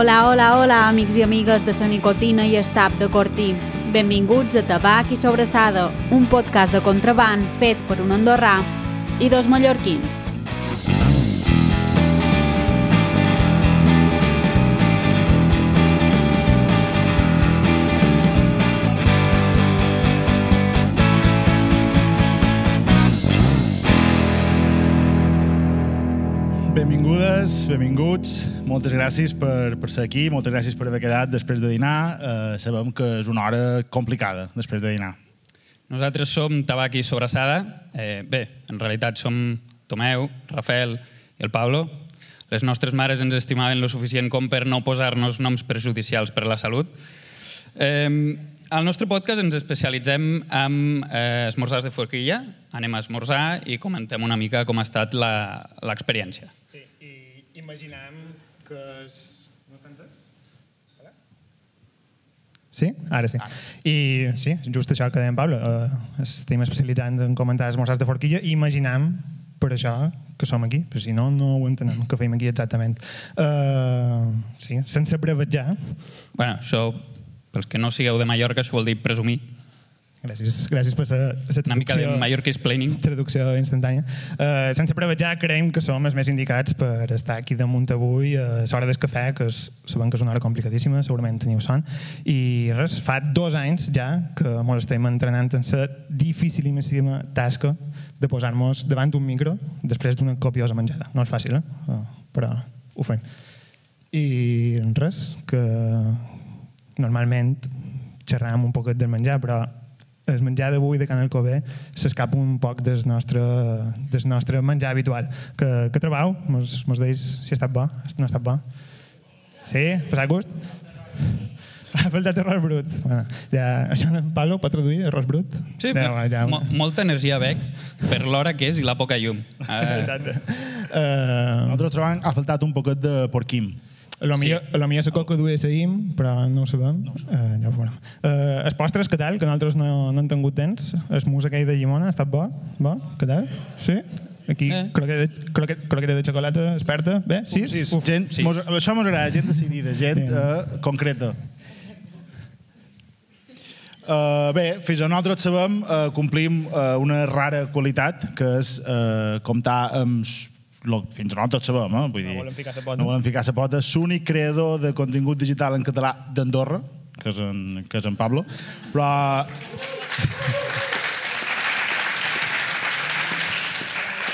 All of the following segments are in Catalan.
Hola, hola, hola, amics i amigues de la nicotina i estap de Cortí. Benvinguts a Tabac i Sobrassada, un podcast de contraband fet per un andorrà i dos mallorquins. Benvingudes, benvinguts. Moltes gràcies per, per ser aquí, moltes gràcies per haver quedat després de dinar. Eh, sabem que és una hora complicada després de dinar. Nosaltres som Tabac i Sobrassada. Eh, bé, en realitat som Tomeu, Rafael i el Pablo. Les nostres mares ens estimaven lo suficient com per no posar-nos noms perjudicials per a la salut. Eh, al nostre podcast ens especialitzem en eh, esmorzars de forquilla. Anem a esmorzar i comentem una mica com ha estat la- l'experiència. Sí, i imaginem que és... No? Hola? Sí? Ara sí. I sí, just això que dèiem, Pablo, eh, estem especialitzant en comentar esmorzars de forquilla i imaginem per això que som aquí, però si no, no ho entenem, que fem aquí exactament. Uh, sí, sense brevetjar. bueno, això, pels que no sigueu de Mallorca, això vol dir presumir. Gràcies, gràcies per la, la Una mica de traducció. Mallorca explaining. traducció instantània. Uh, sense prevejar, creiem que som els més indicats per estar aquí damunt avui a l'hora del cafè, que és, sabem que és una hora complicadíssima, segurament teniu son, i res, fa dos anys ja que ens estem entrenant en la dificilíssima tasca de posar-nos davant d'un micro després d'una copiosa menjada. No és fàcil, eh? Uh, però ho fem. I res, que normalment xerram un poquet del menjar, però el menjar d'avui de Can Alcobé s'escapa un poc del nostre, del nostre menjar habitual. Que, que trobau? Mos, mos deis si ha estat bo? No ha estat bo? Sí? Passat gust? Ha faltat arròs brut. Bueno, ja, això en Pablo pot traduir arròs brut? Sí, ja, ja, mo molta energia bec per l'hora que és i la poca llum. Eh, Exacte. Uh, Nosaltres trobam ha faltat un poquet de porquim. A lo millor, a lo millor la coca seguim, però no ho sabem. No ho sabem. Uh, ja ho veurem. Uh, els postres, què tal? Que nosaltres no, no hem tingut temps. El mus aquell de llimona ha estat bo? Bo? Què tal? Sí? Aquí, Eh. eh. croqueta, de, croqueta, croqueta de xocolata experta. Bé? Sis? Sí, Uf. gent, sí. sí. Mos, això m'agrada, gent decidida, gent uh, concreta. Uh, bé, fins on nosaltres sabem, uh, complim uh, una rara qualitat, que és uh, comptar amb lo, fins on nosaltres sabem, eh? Vull dir, volem ficar sa pota. No volem ficar sa pota. L'únic creador de contingut digital en català d'Andorra, que, és en, que és en Pablo, però...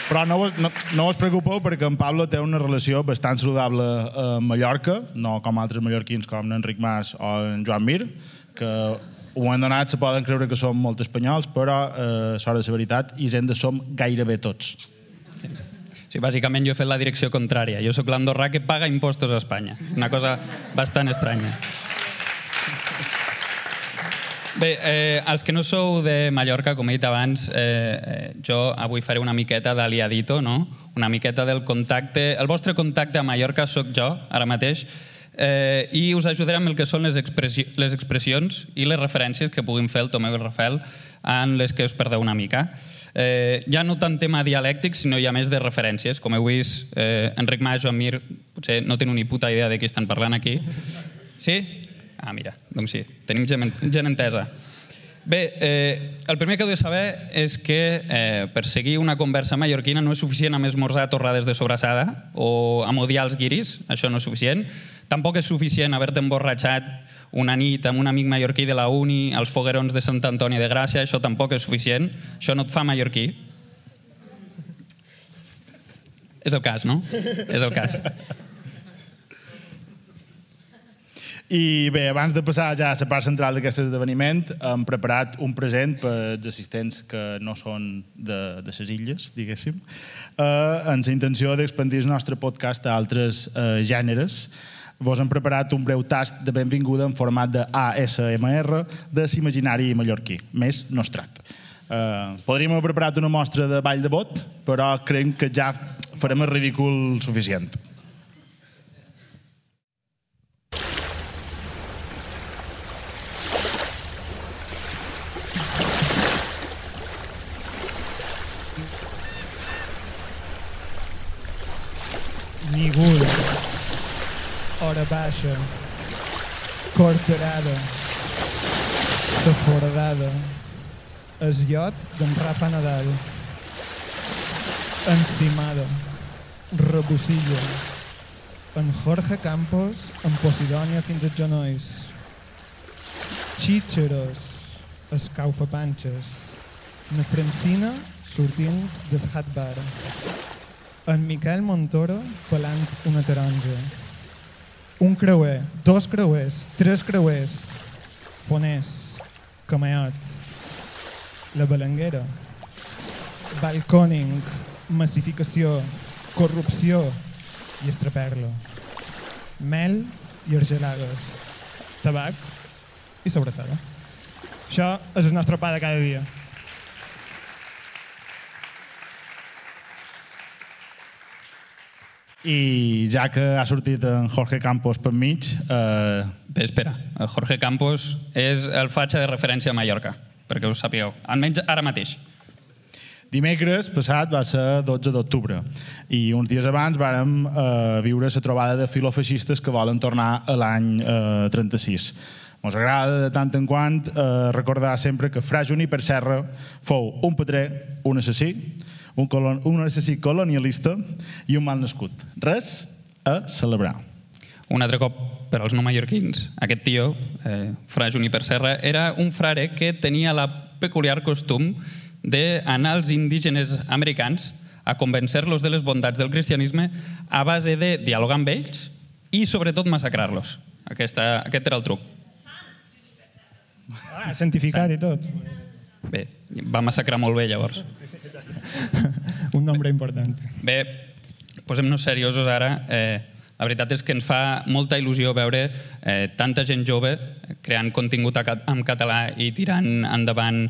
Però no, no, no us preocupeu perquè en Pablo té una relació bastant saludable amb Mallorca, no com altres mallorquins com Enric Mas o en Joan Mir, que ho han donat, se poden creure que som molt espanyols, però eh, s'ha de la veritat, i Hisenda som gairebé tots. Sí, bàsicament jo he fet la direcció contrària. Jo sóc l'andorrà que paga impostos a Espanya. Una cosa bastant estranya. Bé, eh, els que no sou de Mallorca, com he dit abans, eh, eh, jo avui faré una miqueta d'aliadito, no? una miqueta del contacte... El vostre contacte a Mallorca sóc jo, ara mateix, eh, i us ajudaré amb el que són les, expressi les expressions i les referències que puguin fer el Tomeu i el Rafael en les que us perdeu una mica. Ja no tant tema dialèctic, sinó ja més de referències. Com heu vist, eh, Enric Mas, Joan Mir, potser no teniu ni puta idea de qui estan parlant aquí. Sí? Ah, mira, doncs sí, tenim gent, gent entesa. Bé, eh, el primer que heu de saber és que eh, per seguir una conversa mallorquina no és suficient amb esmorzar torrades de sobrassada o amb odiar els guiris, això no és suficient. Tampoc és suficient haver-te emborratxat una nit amb un amic mallorquí de la uni als foguerons de Sant Antoni de Gràcia, això tampoc és suficient. Això no et fa mallorquí. És el cas, no? És el cas. I bé, abans de passar ja a la part central d'aquest esdeveniment, hem preparat un present per als assistents que no són de, de les illes, diguéssim, eh, amb la intenció d'expandir el nostre podcast a altres eh, gèneres. Vos hem preparat un breu tast de benvinguda en format de ASMR de l'imaginari mallorquí, més nostrat. Eh, podríem haver preparat una mostra de ball de bot, però creiem que ja farem el ridícul suficient. Ningú. Hora baixa, corterada, safordada, es d'en Rafa Nadal, encimada, rebocilla, en Jorge Campos, en Posidònia fins als genolls, xíxeros, escaufapanxes, na Francina sortint del hat bar, en Miquel Montoro pelant una taronja, un creuer, dos creuers, tres creuers, foners, cameot, la balanguera, balcòning, massificació, corrupció i estraperlo, mel i argelades, tabac i sobrassada. Això és el nostre pa de cada dia. I ja que ha sortit en Jorge Campos per mig, eh, Bé, espera, el Jorge Campos és el fatxa de referència a Mallorca, perquè ho sapigueu, almenys ara mateix. dimecres passat va ser 12 d'octubre i uns dies abans vàrem eh, viure la trobada de filofeixistes que volen tornar a l'any eh, 36. Ens agrada de tant en quant eh, recordar sempre que Fra Juniper Serra fou un patrer, un assassí, un, colon, un assassí colonialista i un mal nascut. Res a celebrar. Un altre cop per als no mallorquins. Aquest tio, eh, Fra Juniper Serra, era un frare que tenia la peculiar costum d'anar als indígenes americans a convencer-los de les bondats del cristianisme a base de dialogar amb ells i, sobretot, massacrar-los. Aquesta, aquest era el truc. Ah, cientificat i tot. Bé, va massacrar molt bé, llavors. Un nombre important. Bé, posem-nos seriosos ara. Eh, la veritat és que ens fa molta il·lusió veure eh, tanta gent jove creant contingut en català i tirant endavant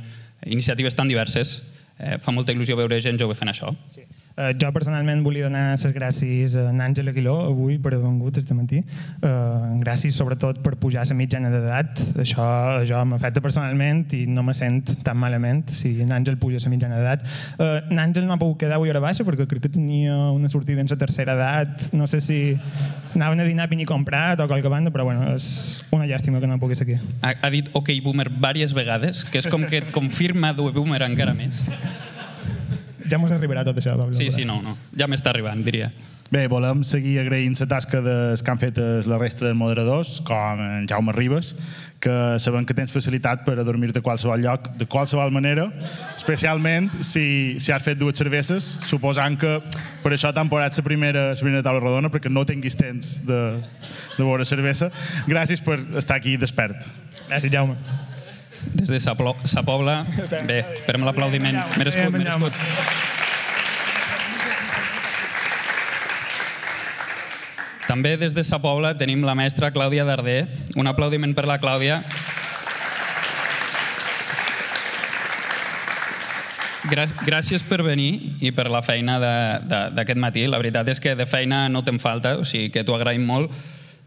iniciatives tan diverses. Eh, fa molta il·lusió veure gent jove fent això. Sí. Uh, jo personalment volia donar les gràcies a en Àngel Aguiló avui per haver vengut este matí. Uh, gràcies sobretot per pujar la mitjana d'edat. Això, això m'afecta personalment i no me sent tan malament si en Àngel puja la mitjana d'edat. Uh, en Àngel no ha pogut quedar avui a hora baixa perquè crec que tenia una sortida en la tercera edat. No sé si anaven a dinar pini comprat o qualque banda, però bueno, és una llàstima que no pogués aquí. Ha, ha dit OK Boomer diverses vegades, que és com que et confirma de Boomer encara més. Ja mos arribarà tot això, Pablo. Sí, sí, no, no. Ja m'està arribant, diria. Bé, volem seguir agraint la tasca des que han fet la resta dels moderadors, com en Jaume Ribes, que sabem que tens facilitat per a dormir de qualsevol lloc, de qualsevol manera, especialment si, si has fet dues cerveses, suposant que per això t'han posat la primera, la primera taula rodona, perquè no tinguis temps de, de veure cervesa. Gràcies per estar aquí despert. Gràcies, Jaume. Des de Sa, Plo- Sa Pobla, bé, esperem l'aplaudiment. Merescut, merescut. També des de Sa Pobla tenim la mestra Clàudia Darder. Un aplaudiment per la Clàudia. Grà- Gràcies per venir i per la feina d'aquest matí. La veritat és que de feina no te'n falta, o sigui que t'ho agraïm molt.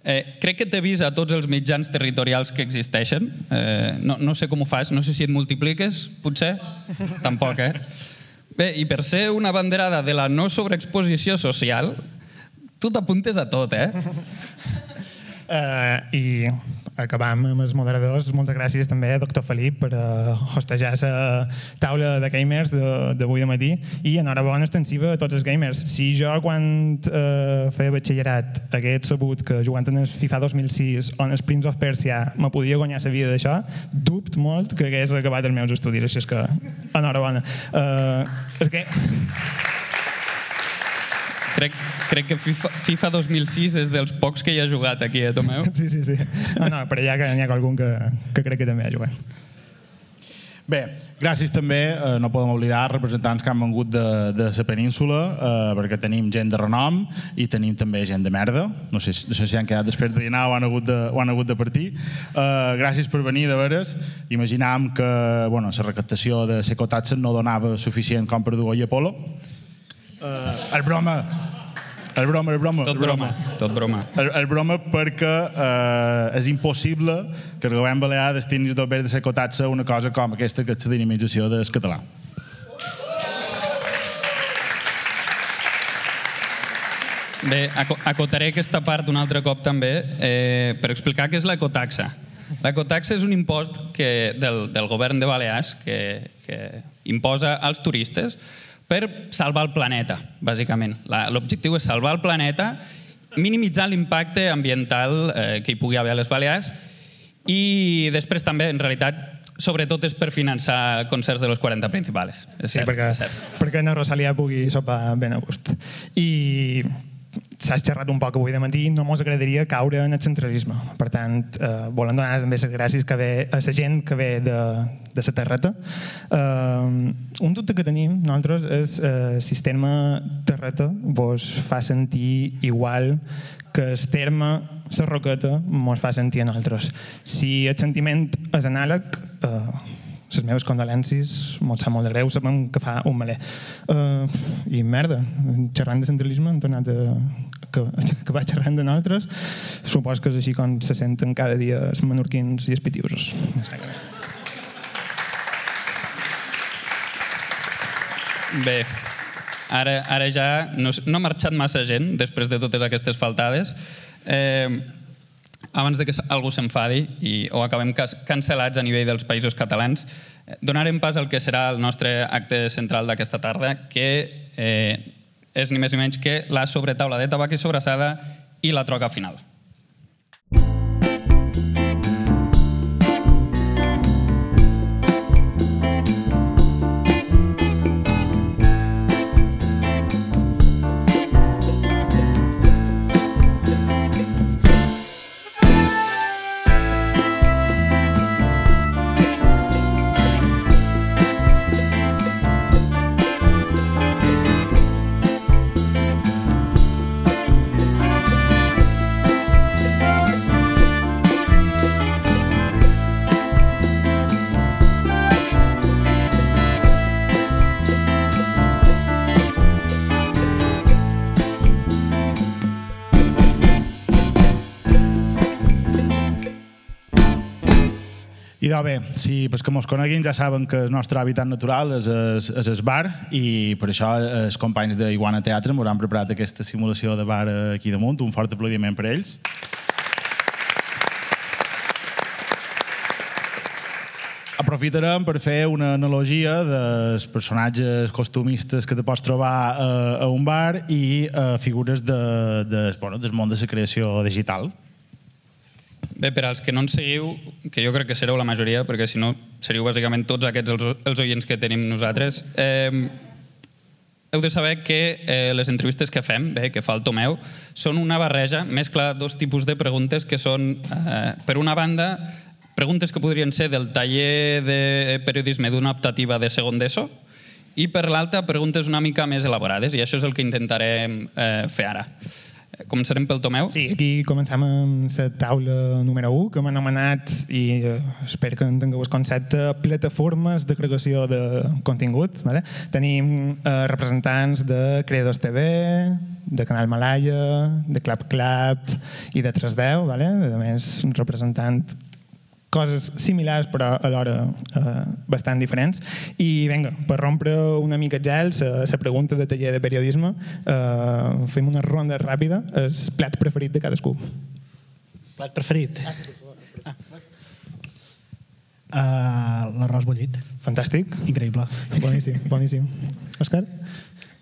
Eh, crec que t'he vist a tots els mitjans territorials que existeixen. Eh, no, no sé com ho fas, no sé si et multipliques, potser? Tampoc, eh? Bé, i per ser una banderada de la no sobreexposició social, tu t'apuntes a tot, eh? Uh, I acabam amb els moderadors. Moltes gràcies també a doctor Felip per uh, hostejar la taula de gamers de- d'avui de matí i enhorabona extensiva a tots els gamers. Si jo quan uh, feia batxillerat hagués sabut que jugant en el FIFA 2006 o en el Prince of Persia me podia guanyar la vida d'això, dubt molt que hagués acabat els meus estudis, així és que enhorabona. Uh, és que Crec, crec que FIFA, FIFA 2006 és dels pocs que hi ha jugat aquí, eh, Tomeu? Sí, sí, sí. No, no, però hi ha, n'hi ha algun que, que crec que també ha jugat. Bé, gràcies també, eh, no podem oblidar, representants que han vengut de, de la península, eh, perquè tenim gent de renom i tenim també gent de merda. No sé, no sé si han quedat després de dinar o han hagut de, o han hagut de partir. Eh, gràcies per venir, de veres. Imaginàvem que bueno, la recaptació de Secotatsen no donava suficient com per dur a Apolo. Eh, el broma. El broma, el broma. Tot el broma, tot broma. El, el broma perquè eh, és impossible que el govern balear destini d'haver de ser cotats a una cosa com aquesta, que és la dinamització del català. Bé, acotaré aquesta part un altre cop també eh, per explicar què és l'ecotaxa. L'ecotaxa és un impost que, del, del govern de Balears que, que imposa als turistes per salvar el planeta, bàsicament. L'objectiu és salvar el planeta, minimitzar l'impacte ambiental eh, que hi pugui haver a les Balears i després també, en realitat, sobretot és per finançar concerts de los 40 principals. És sí, cert, perquè, és cert. perquè na Rosalia pugui sopar ben a gust. I s'ha xerrat un poc avui de matí, no mos agradaria caure en el centralisme. Per tant, eh, volem donar també les gràcies que ve a la gent que ve de, de la terreta. Eh, un dubte que tenim nosaltres és el eh, sistema terreta vos fa sentir igual que el terme la roqueta mos fa sentir a nosaltres. Si el sentiment és anàleg, eh, les meves condolències, molt sap molt de greu, sabem que fa un maler. Uh, I merda, xerrant de centralisme hem tornat a, que, que va xerrant de nosaltres, supos que és així com se senten cada dia els menorquins i els pitiusos. Bé, ara, ara ja no, no ha marxat massa gent després de totes aquestes faltades. Eh, abans de que algú s'enfadi i, o acabem cancel·lats a nivell dels països catalans, donarem pas al que serà el nostre acte central d'aquesta tarda, que eh, és ni més ni menys que la sobretaula de tabac i sobrassada i la troca final. Idò bé, si pues, que mos coneguin ja saben que el nostre hàbitat natural és, és, és el bar i per això els companys d'Iguana Teatre ens han preparat aquesta simulació de bar aquí damunt. Un fort aplaudiment per ells. Aprofitarem per fer una analogia dels personatges costumistes que te pots trobar a, a un bar i a figures de, de, bueno, del món de la creació digital. Bé, per als que no ens seguiu, que jo crec que sereu la majoria, perquè si no seríeu bàsicament tots aquests els, els oients que tenim nosaltres, eh, heu de saber que eh, les entrevistes que fem, bé, que fa el Tomeu, són una barreja, mescla dos tipus de preguntes que són, eh, per una banda, preguntes que podrien ser del taller de periodisme d'una optativa de segon d'ESO, i per l'altra, preguntes una mica més elaborades, i això és el que intentarem eh, fer ara. Començarem pel Tomeu? Sí, aquí comencem amb la taula número 1, que hem anomenat, i eh, espero que entengueu el concepte, plataformes de creació de contingut. Vale? Tenim eh, representants de Creadors TV, de Canal Malaya, de Clap Clap i de 310, vale? a més representant coses similars però alhora eh, bastant diferents. I vinga, per rompre una mica gel la pregunta de taller de periodisme eh, fem una ronda ràpida. El plat preferit de cadascú. Plat preferit? Ah, sí, ah. Uh, l'arròs bullit. Fantàstic. Increïble. Boníssim, boníssim. Òscar?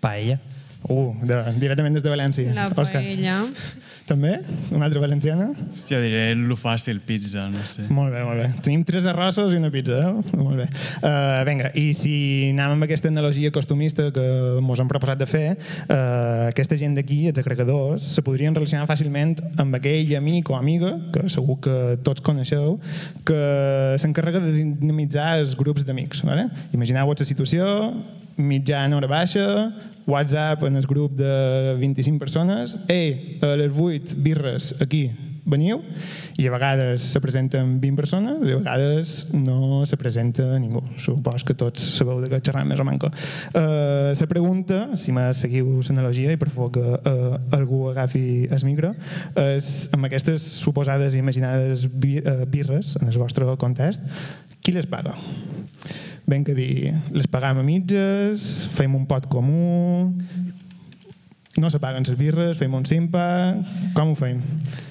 paella. Uh, de, directament des de València. La paella. Òscar. També? Una altra valenciana? Hòstia, diré el fàcil, pizza, no sé. Molt bé, molt bé. Tenim tres arrossos i una pizza, eh? Molt bé. Uh, vinga, i si anem amb aquesta analogia costumista que ens hem proposat de fer, uh, aquesta gent d'aquí, els agregadors, se podrien relacionar fàcilment amb aquell amic o amiga, que segur que tots coneixeu, que s'encarrega de dinamitzar els grups d'amics. Vale? Imagineu la situació, mitjana hora baixa, WhatsApp en el grup de 25 persones, ei, a les 8 birres aquí, veniu, i a vegades se presenten 20 persones i a vegades no se presenta ningú. Supos que tots sabeu de què xerram més o manco. Uh, la pregunta, si me seguiu l'analogia i per favor que uh, algú agafi el micro, és amb aquestes suposades i imaginades bi birres en el vostre context, qui les paga? Ben que dir, les pagam a mitges, fem un pot comú... no se paguen les birres, fem un simpa... Com ho fem?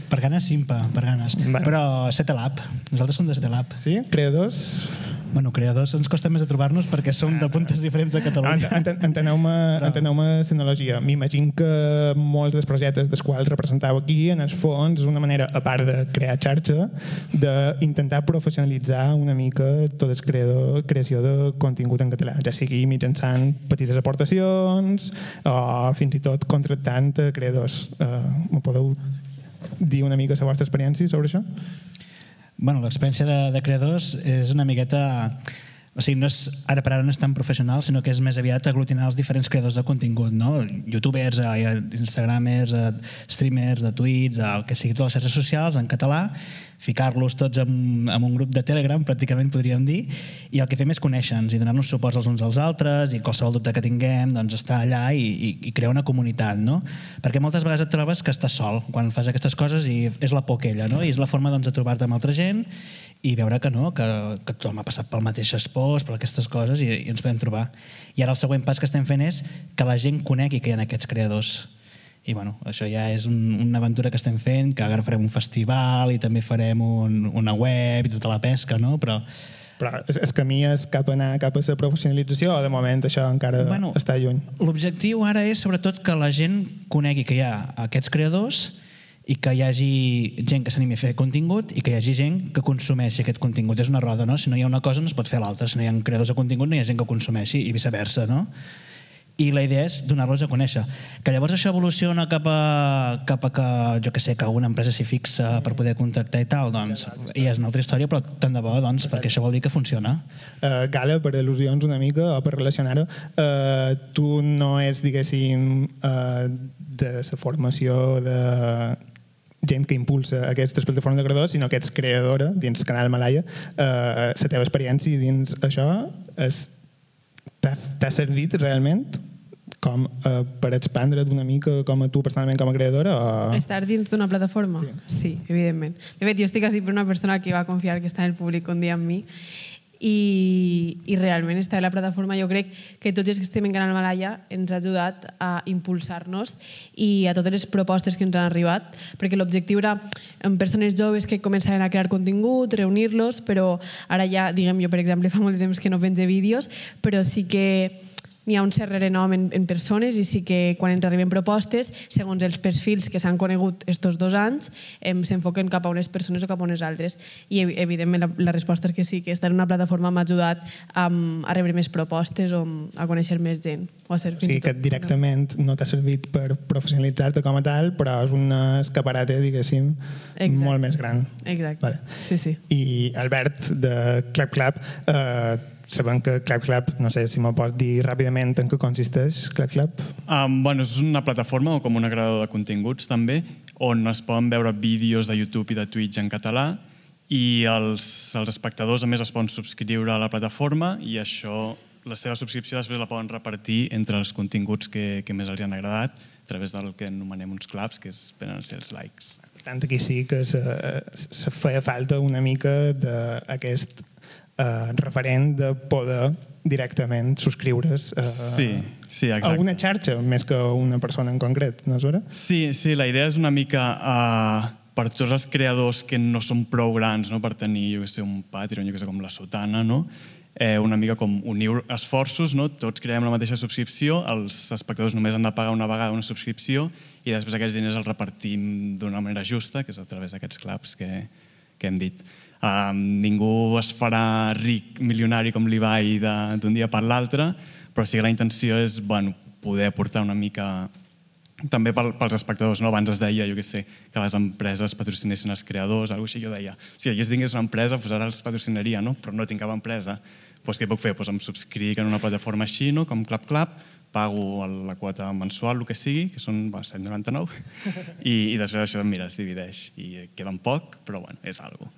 Per ganes, simpa, per ganes. Bueno. Però Setelab, nosaltres som de Setelab. Sí? Creadors? Bueno, creadors ens costa més de trobar-nos perquè som de puntes diferents de Catalunya. Ent- ent- Enteneu-me enteneu l'analogia. M'imagino que molts dels projectes dels quals representau aquí, en el fons, és una manera, a part de crear xarxa, d'intentar professionalitzar una mica tot el creador, creació de contingut en català, ja sigui mitjançant petites aportacions o fins i tot contractant a creadors. Uh, me podeu dir una mica la vostra experiència sobre això? Bueno, l'experiència de, de creadors és una miqueta... O sigui, no és, ara per ara no és tan professional, sinó que és més aviat aglutinar els diferents creadors de contingut, no? Youtubers, instagramers, streamers, de tweets, el que sigui, totes les xarxes socials en català, ficar-los tots en, en un grup de Telegram, pràcticament podríem dir, i el que fem és conèixer-nos i donar-nos suports els uns als altres i qualsevol dubte que tinguem, doncs estar allà i, i, i crear una comunitat, no? Perquè moltes vegades et trobes que estàs sol quan fas aquestes coses i és la por aquella, no? I és la forma doncs, de trobar-te amb altra gent i veure que no, que, que tothom ha passat pel mateix espòs, per aquestes coses i, i ens podem trobar. I ara el següent pas que estem fent és que la gent conegui que hi ha aquests creadors. I bueno, això ja és un, una aventura que estem fent, que ara farem un festival i també farem un, una web i tota la pesca, no? Però Però el, camí és cap a anar cap a la professionalització o de moment això encara Bueno, està lluny? l'objectiu ara és sobretot que la gent conegui que hi ha aquests creadors i que hi hagi gent que s'animi a fer contingut i que hi hagi gent que consumeixi aquest contingut. És una roda, no? Si no hi ha una cosa no es pot fer l'altra. Si no hi ha creadors de contingut no hi ha gent que consumeixi i viceversa, no? I la idea és donar-los a conèixer. Que llavors això evoluciona cap a, cap a que, jo que sé, que alguna empresa s'hi fixa per poder contractar i tal, doncs ja és una altra història, però tant de bo, doncs, perquè això vol dir que funciona. Uh, Gala, per al·lusions una mica, o per relacionar-ho, uh, tu no ets, diguéssim, uh, de la formació de gent que impulsa aquestes plataformes de creadors, sinó que ets creadora dins canal Malaya. Uh, la teva experiència dins això és t'ha servit realment com uh, per expandre't una mica com a tu personalment com a creadora o... Estar dins d'una plataforma? Sí. sí, evidentment. De fet, jo estic així per una persona que va confiar que està en el públic un dia amb mi i, i realment estar a la plataforma. Jo crec que tots els que estem en Canal Malaya ens ha ajudat a impulsar-nos i a totes les propostes que ens han arribat perquè l'objectiu era en persones joves que començaven a crear contingut, reunir-los però ara ja, diguem jo per exemple fa molt de temps que no penge vídeos però sí que n'hi ha un cert renom en, en persones i sí que quan ens arriben propostes, segons els perfils que s'han conegut estos dos anys, em, s'enfoquen cap a unes persones o cap a unes altres. I evi- evidentment la, la resposta és que sí, que estar en una plataforma m'ha ajudat a, a rebre més propostes o a conèixer més gent. O a ser O sigui que tot- directament no t'ha servit per professionalitzar-te com a tal, però és una escaparata, diguéssim, Exacte. molt més gran. Exacte. Vale. Sí, sí. I Albert, de Clap Clap, eh, sabem que Clap Clap, no sé si me'l pots dir ràpidament en què consisteix Clap Clap. Um, bueno, és una plataforma o com un agradador de continguts també, on es poden veure vídeos de YouTube i de Twitch en català i els, els espectadors a més es poden subscriure a la plataforma i això, la seva subscripció després la poden repartir entre els continguts que, que més els han agradat a través del que anomenem uns claps, que és, venen a ser els likes. Per tant, aquí sí que se, se feia falta una mica d'aquest eh, referent de poder directament subscriure's eh, Sí, sí, a exacte. una xarxa més que a una persona en concret, no és vera? Sí, sí, la idea és una mica uh, per tots els creadors que no són prou grans no? per tenir, jo que sé, un Patreon, jo que sé, com la Sotana, no? eh, una mica com unir esforços, no? tots creem la mateixa subscripció, els espectadors només han de pagar una vegada una subscripció i després aquests diners els repartim d'una manera justa, que és a través d'aquests claps que, que hem dit. Um, ningú es farà ric, milionari com l'Ibai d'un dia per l'altre, però sí que la intenció és bueno, poder aportar una mica també pel, pels espectadors, no? abans es deia, jo què sé, que les empreses patrocinessin els creadors, alguna així, jo deia, si jo tingués una empresa, doncs ara els patrocinaria, no? però no tinc cap empresa. Doncs què puc fer? Doncs em subscric en una plataforma així, no? com Clap Clap, pago la quota mensual, el que sigui, que són bueno, 7,99, i, i després això, mira, es divideix, i queda un poc, però bueno, és algo.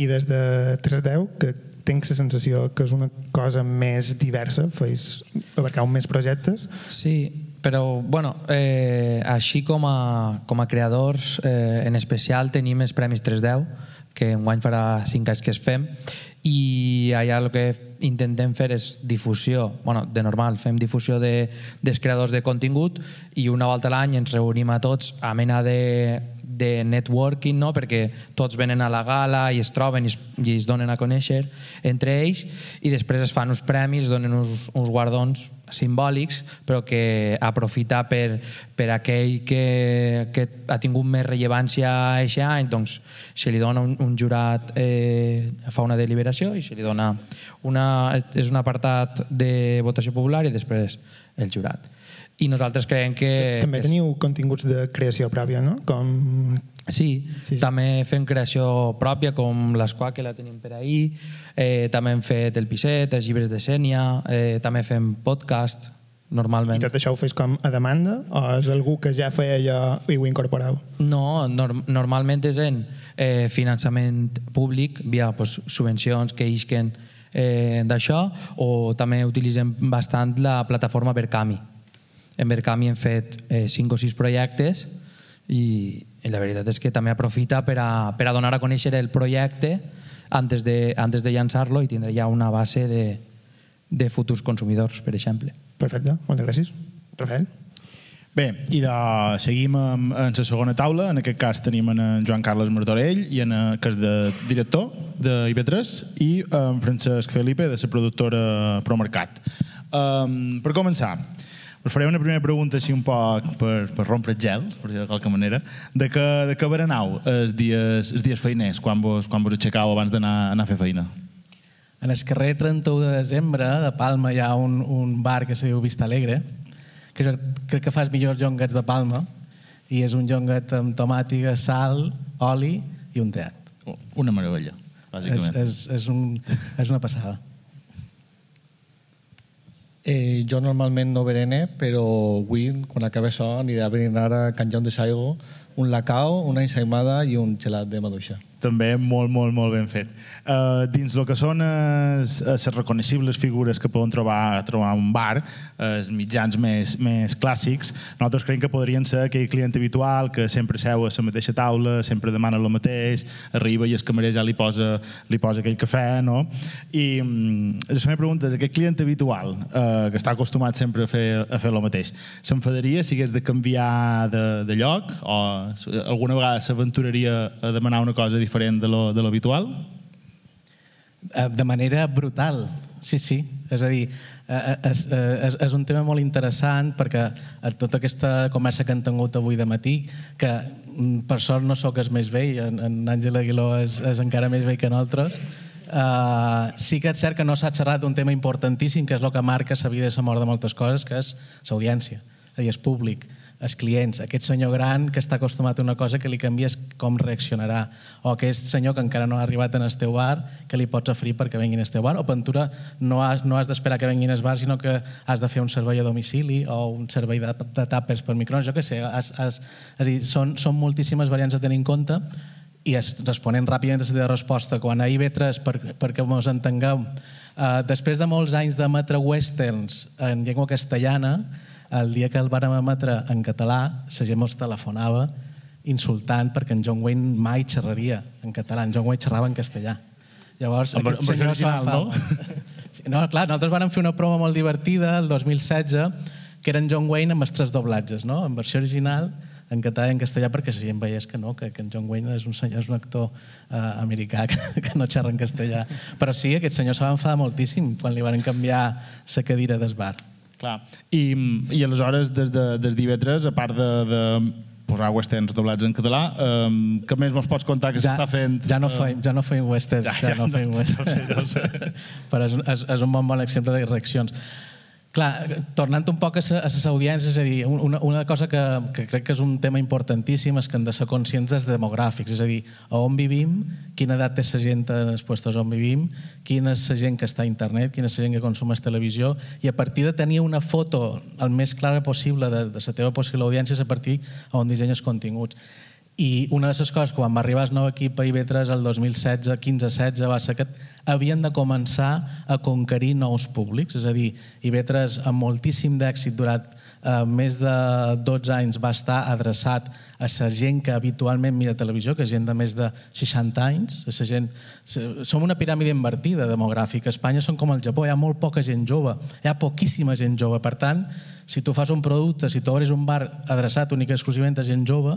I des de 310, que tinc la sensació que és una cosa més diversa, feis abarcau més projectes. Sí, però bueno, eh, així com a, com a creadors, eh, en especial tenim els Premis 310, que enguany farà 5 anys que es fem, i allà el que intentem fer és difusió, bueno, de normal, fem difusió de, dels creadors de contingut i una volta a l'any ens reunim a tots a mena de, de networking, no? perquè tots venen a la gala i es troben i es, i es donen a conèixer entre ells i després es fan uns premis, donen uns, uns guardons simbòlics, però que aprofita per, per aquell que, que ha tingut més rellevància aquest any, doncs se li dona un, un jurat, eh, fa una deliberació i se li dona una, és un apartat de votació popular i després el jurat i nosaltres creiem que... També teniu continguts de creació pròpia, no? Com... Sí, sí, també fem creació pròpia, com l'esquà que la tenim per ahir, eh, també hem fet el Pisset, els llibres de Sènia, eh, també fem podcast, I normalment. tot això ho fes com a demanda o és algú que ja feia allò i ho incorporeu? No, norm normalment és en eh, finançament públic, via pues, subvencions que isquen eh, d'això, o també utilitzem bastant la plataforma Verkami. En Verkami hem fet eh, 5 o 6 projectes i, i la veritat és que també aprofita per a, per a donar a conèixer el projecte antes de, antes de llançar-lo i tindre ja una base de, de futurs consumidors, per exemple. Perfecte, moltes gràcies. Rafael? Bé, i de, seguim en, en la segona taula. En aquest cas tenim en, Joan Carles Martorell, i en, eh, que és de director de IB3, i en Francesc Felipe, de la productora Promercat. Um, per començar, us faré una primera pregunta així un poc per, per rompre el gel, per dir de qualque manera, de que, de que berenau els dies, els dies feiners, quan vos, quan vos aixecau abans d'anar anar a fer feina? En el carrer 31 de desembre de Palma hi ha un, un bar que se diu Vista Alegre, que jo crec que fa els millors llonguets de Palma, i és un llonguet amb tomàtica, sal, oli i un teat. Una meravella, És, bàsicament. és, és, un, és una passada. Eh, jo normalment no berene, però avui, quan acabi això, aniré a berenar a Can Joan de Saigo un lacao, una ensaïmada i un gelat de maduixa. També molt, molt, molt ben fet. Uh, dins el que són les reconeixibles figures que poden trobar, trobar un bar, els mitjans més, més clàssics, nosaltres creiem que podrien ser aquell client habitual que sempre seu a la mateixa taula, sempre demana el mateix, arriba i el camarer ja li posa, li posa aquell cafè, no? I mm, la meva pregunta és, aquest client habitual, uh, que està acostumat sempre a fer, a fer el mateix, s'enfadaria si hagués de canviar de, de lloc o alguna vegada s'aventuraria a demanar una cosa diferent de lo, de l'habitual? Eh, De manera brutal, sí, sí. És a dir, eh, és, eh, és, és un tema molt interessant perquè a tota aquesta conversa que hem tingut avui de matí, que mm, per sort no sóc més vell, en, en Àngel Aguiló és, és encara més vell que nosaltres, Uh, sí que és cert que no s'ha xerrat un tema importantíssim que és el que marca la vida i la mort de moltes coses que és l'audiència, és dir, el públic els clients, aquest senyor gran que està acostumat a una cosa que li canvies com reaccionarà, o aquest senyor que encara no ha arribat en el teu bar, que li pots oferir perquè vinguin al teu bar, o Ventura no has, no has d'esperar que vinguin al bar, sinó que has de fer un servei a domicili o un servei de, de tàpers per microones, jo què sé, has, has, és dir, són, són moltíssimes variants a tenir en compte i es, responent ràpidament a la resposta, quan a IB3, per, perquè ens entengueu, eh, després de molts anys d'emetre westerns en llengua castellana, el dia que el vàrem emetre en català, la gent ens telefonava insultant perquè en John Wayne mai xerraria en català, en John Wayne xerrava en castellà. Llavors, En ver- aquest en senyor s'ho va original, enfadar. No, clar, nosaltres vam fer una prova molt divertida el 2016 que era en John Wayne amb els tres doblatges, no? en versió original, en català i en castellà perquè la gent veiés que no, que, que en John Wayne és un, senyor, és un actor eh, americà que, que no xerra en castellà. Però sí, aquest senyor s'ha enfadar moltíssim quan li van canviar la cadira del bar. Clar. I, i aleshores, des de, des d'IV3, a part de, de posar westerns doblats en català, um, què més mos pots contar que s'està fent? Ja no eh, feim, ja no feim westerns, Ja, ja, ja, no no, feim ja ho sé, westerns. ja ho sé. Però és, és, és un bon, bon exemple de reaccions. Clar, tornant un poc a les audiències, és a dir, una, una cosa que, que crec que és un tema importantíssim és que hem de ser conscients dels demogràfics, és a dir, a on vivim, quina edat té la gent en els puestos on vivim, quina és la gent que està a internet, quina és la gent que consumeix televisió, i a partir de tenir una foto el més clara possible de, de la teva possible audiència és a partir on dissenyes continguts. I una de les coses, quan va arribar el nou equip a IB3 el 2016, 15-16, va ser que havien de començar a conquerir nous públics. És a dir, IB3, amb moltíssim d'èxit durant eh, més de 12 anys, va estar adreçat a la gent que habitualment mira televisió, que és gent de més de 60 anys, a gent... Som una piràmide invertida demogràfica. A Espanya són com el Japó, hi ha molt poca gent jove, hi ha poquíssima gent jove. Per tant, si tu fas un producte, si tu obres un bar adreçat únic exclusivament a gent jove,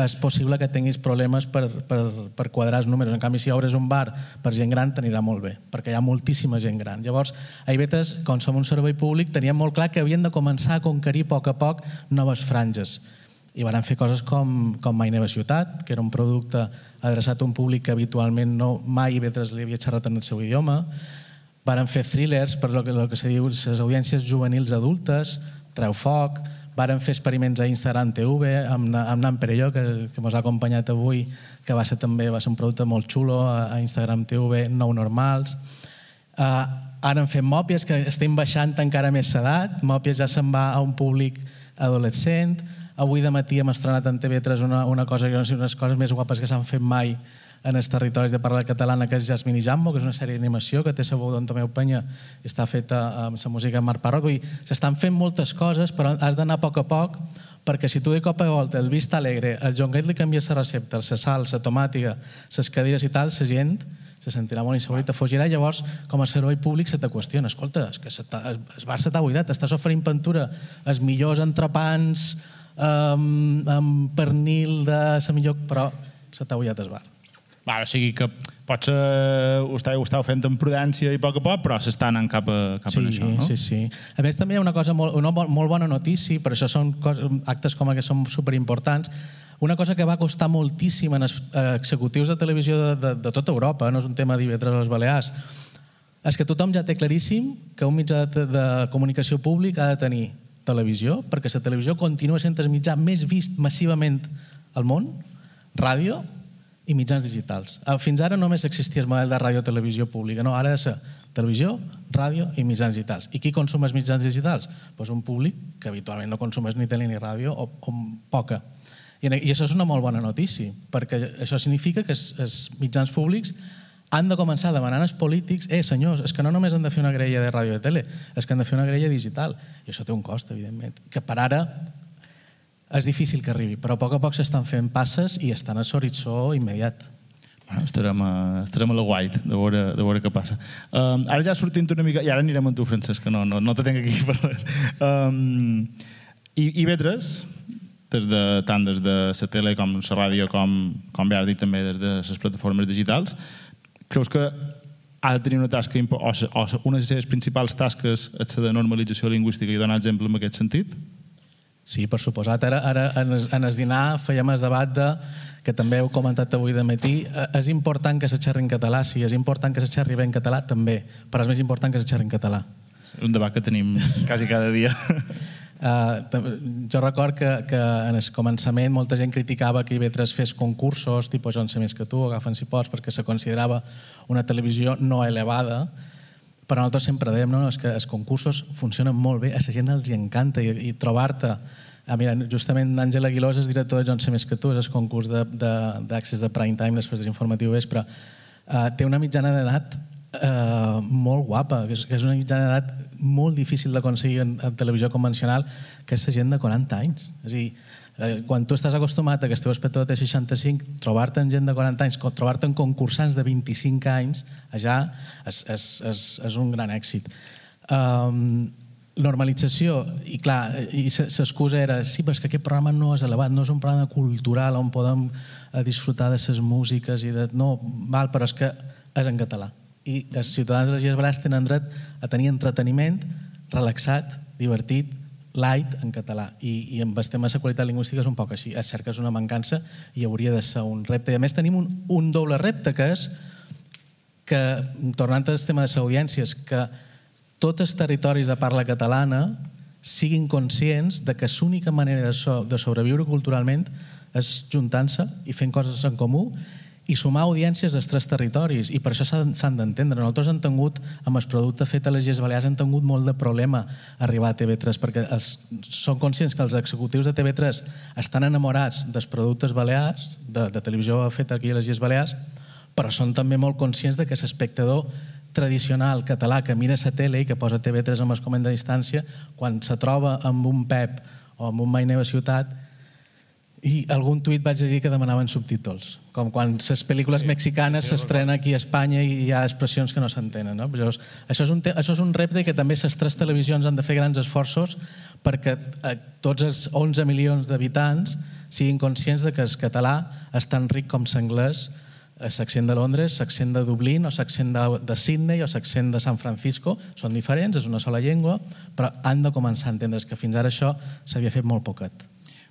és possible que tinguis problemes per, per, per quadrar els números. En canvi, si obres un bar per gent gran, t'anirà molt bé, perquè hi ha moltíssima gent gran. Llavors, a Ivetres, com som un servei públic, teníem molt clar que havien de començar a conquerir a poc a poc noves franges. I van fer coses com, com Mai Neva Ciutat, que era un producte adreçat a un públic que habitualment no, mai Ivetres li havia xerrat en el seu idioma. Varen fer thrillers per lo que, lo que se diu les audiències juvenils adultes, Treu Foc, varen fer experiments a Instagram TV amb, amb Nan Perelló, que, que ens ha acompanyat avui, que va ser també va ser un producte molt xulo a, a Instagram TV, nou normals. Uh, ara han fet Mòpies, que estem baixant encara més l'edat. Mòpies ja se'n va a un públic adolescent. Avui de matí hem estrenat en TV3 una, una cosa, una de les coses més guapes que s'han fet mai en els territoris de parla catalana, que és Jasmine Jambo, que és una sèrie d'animació que té veu d'en Tomeu Penya, està feta amb la música de Marc dir, s'estan fent moltes coses, però has d'anar a poc a poc, perquè si tu de cop a volta el vist alegre, el John Gate li canvia la recepta, la sal, la tomàtica, les cadires i tal, la gent se sentirà molt insegura i te fugirà. Llavors, com a servei públic, se te qüestiona. Escolta, és que el bar se t'ha buidat, estàs oferint pintura, els millors entrepans, um, amb pernil de la millor... Però se t'ha buidat el bar. Va, o sigui que potser ho estàveu, ho estàveu fent amb prudència i a poc a poc, però s'està anant cap, a, cap sí, a això, no? Sí, sí. A més, també hi ha una cosa molt, una molt bona notícia, per això són actes com aquests són superimportants, una cosa que va costar moltíssim en els eh, executius de televisió de, de, de tota Europa, no és un tema d'Ivetres a les Balears, és que tothom ja té claríssim que un mitjà de, de comunicació públic ha de tenir televisió, perquè la televisió continua sent el mitjà més vist massivament al món, ràdio, i mitjans digitals. Ah, fins ara només existia el model de ràdio-televisió pública. No, ara és televisió, ràdio i mitjans digitals. I qui consum els mitjans digitals? Pues un públic que habitualment no consumeix ni tele ni ràdio o, o poca. I, I això és una molt bona notícia, perquè això significa que els mitjans públics han de començar demanant als polítics eh, senyors, és que no només han de fer una grella de ràdio i de tele, és que han de fer una grella digital. I això té un cost, evidentment, que per ara és difícil que arribi, però a poc a poc s'estan fent passes i estan a l'horitzó immediat. Bueno, estarem, a, estarem a la white de veure, de veure què passa. Um, ara ja sortint una mica... I ara anirem amb tu, Francesc, que no, no, no te tenc aquí per res. Um, i, I vetres, des de, tant des de la tele com la ràdio, com, com bé has dit també des de les plataformes digitals, creus que ha de tenir una tasca o, o una de les seves principals tasques és la normalització lingüística i donar exemple en aquest sentit? Sí, per suposat. Ara, ara en, el, en el dinar fèiem el debat de, que també heu comentat avui de matí, eh, és important que se xerri en català, sí, és important que se xerri bé en català, també, però és més important que se xerri en català. Un debat que tenim quasi cada dia. Uh, jo record que, que en el començament molta gent criticava que IB3 fes concursos, tipus Jo en sé més que tu, agafen si pots, perquè se considerava una televisió no elevada, però nosaltres sempre dèiem no, no, és que els concursos funcionen molt bé, a la gent els encanta i, i trobar-te Ah, mira, justament Àngel Aguilós és director de Jo en sé més que tu, és el concurs d'accés de, de, de prime time després de l'informatiu vespre. Uh, té una mitjana d'edat uh, molt guapa, que és, que és una mitjana d'edat molt difícil d'aconseguir en, en televisió convencional, que és la gent de 40 anys. És a dir, eh, quan tu estàs acostumat a que el teu espectador té 65, trobar-te amb gent de 40 anys, trobar-te amb concursants de 25 anys, allà és, és, és, és un gran èxit. Um, normalització, i clar, i l'excusa era, sí, però és que aquest programa no és elevat, no és un programa cultural on podem eh, disfrutar de les músiques i de... No, val, però és que és en català. I els ciutadans de les Illes Balears tenen dret a tenir entreteniment relaxat, divertit, light en català. I, i amb el tema de qualitat lingüística és un poc així. És cert que és una mancança i hauria de ser un repte. I a més tenim un, un doble repte, que és que, tornant al tema de les audiències, que tots els territoris de parla catalana siguin conscients de que l'única manera de, so, de sobreviure culturalment és juntant-se i fent coses en comú i sumar audiències dels tres territoris i per això s'han d'entendre. Nosaltres hem tingut, amb el producte fet a les Illes Balears, hem tingut molt de problema arribar a TV3 perquè els, són conscients que els executius de TV3 estan enamorats dels productes balears, de, de televisió feta aquí a les Illes Balears, però són també molt conscients de que l'espectador tradicional català que mira la tele i que posa TV3 amb el comanda de distància, quan se troba amb un Pep o amb un Mai Neva Ciutat, I algun tuit vaig dir que demanaven subtítols, com quan les pel·lícules mexicanes s'estrenen aquí a Espanya i hi ha expressions que no s'entenen. No? Però això, és un això és un repte que també les tres televisions han de fer grans esforços perquè eh, tots els 11 milions d'habitants siguin conscients de que el català és tan ric com l'anglès l'accent de Londres, l'accent de Dublín o l'accent de, de Sydney o l'accent de San Francisco són diferents, és una sola llengua, però han de començar a entendre que fins ara això s'havia fet molt poquet.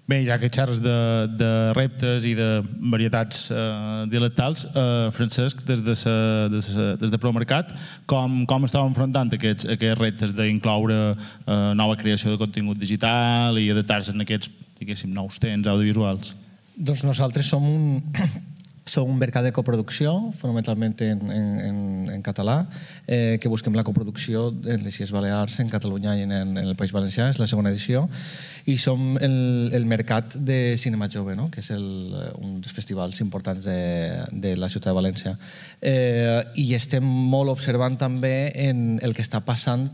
Bé, ja que xerres de, de reptes i de varietats eh, dialectals, eh, Francesc, des de, sa, des de, des de ProMercat, com, com estàu enfrontant aquests, aquests reptes d'incloure eh, nova creació de contingut digital i adaptar-se en aquests diguéssim, nous temps audiovisuals? Doncs nosaltres som un, som un mercat de coproducció, fonamentalment en, en, en, català, eh, que busquem la coproducció en les Illes Balears, en Catalunya i en, en el País Valencià, és la segona edició, i som el, el mercat de cinema jove, no? que és el, un dels festivals importants de, de la ciutat de València. Eh, I estem molt observant també en el que està passant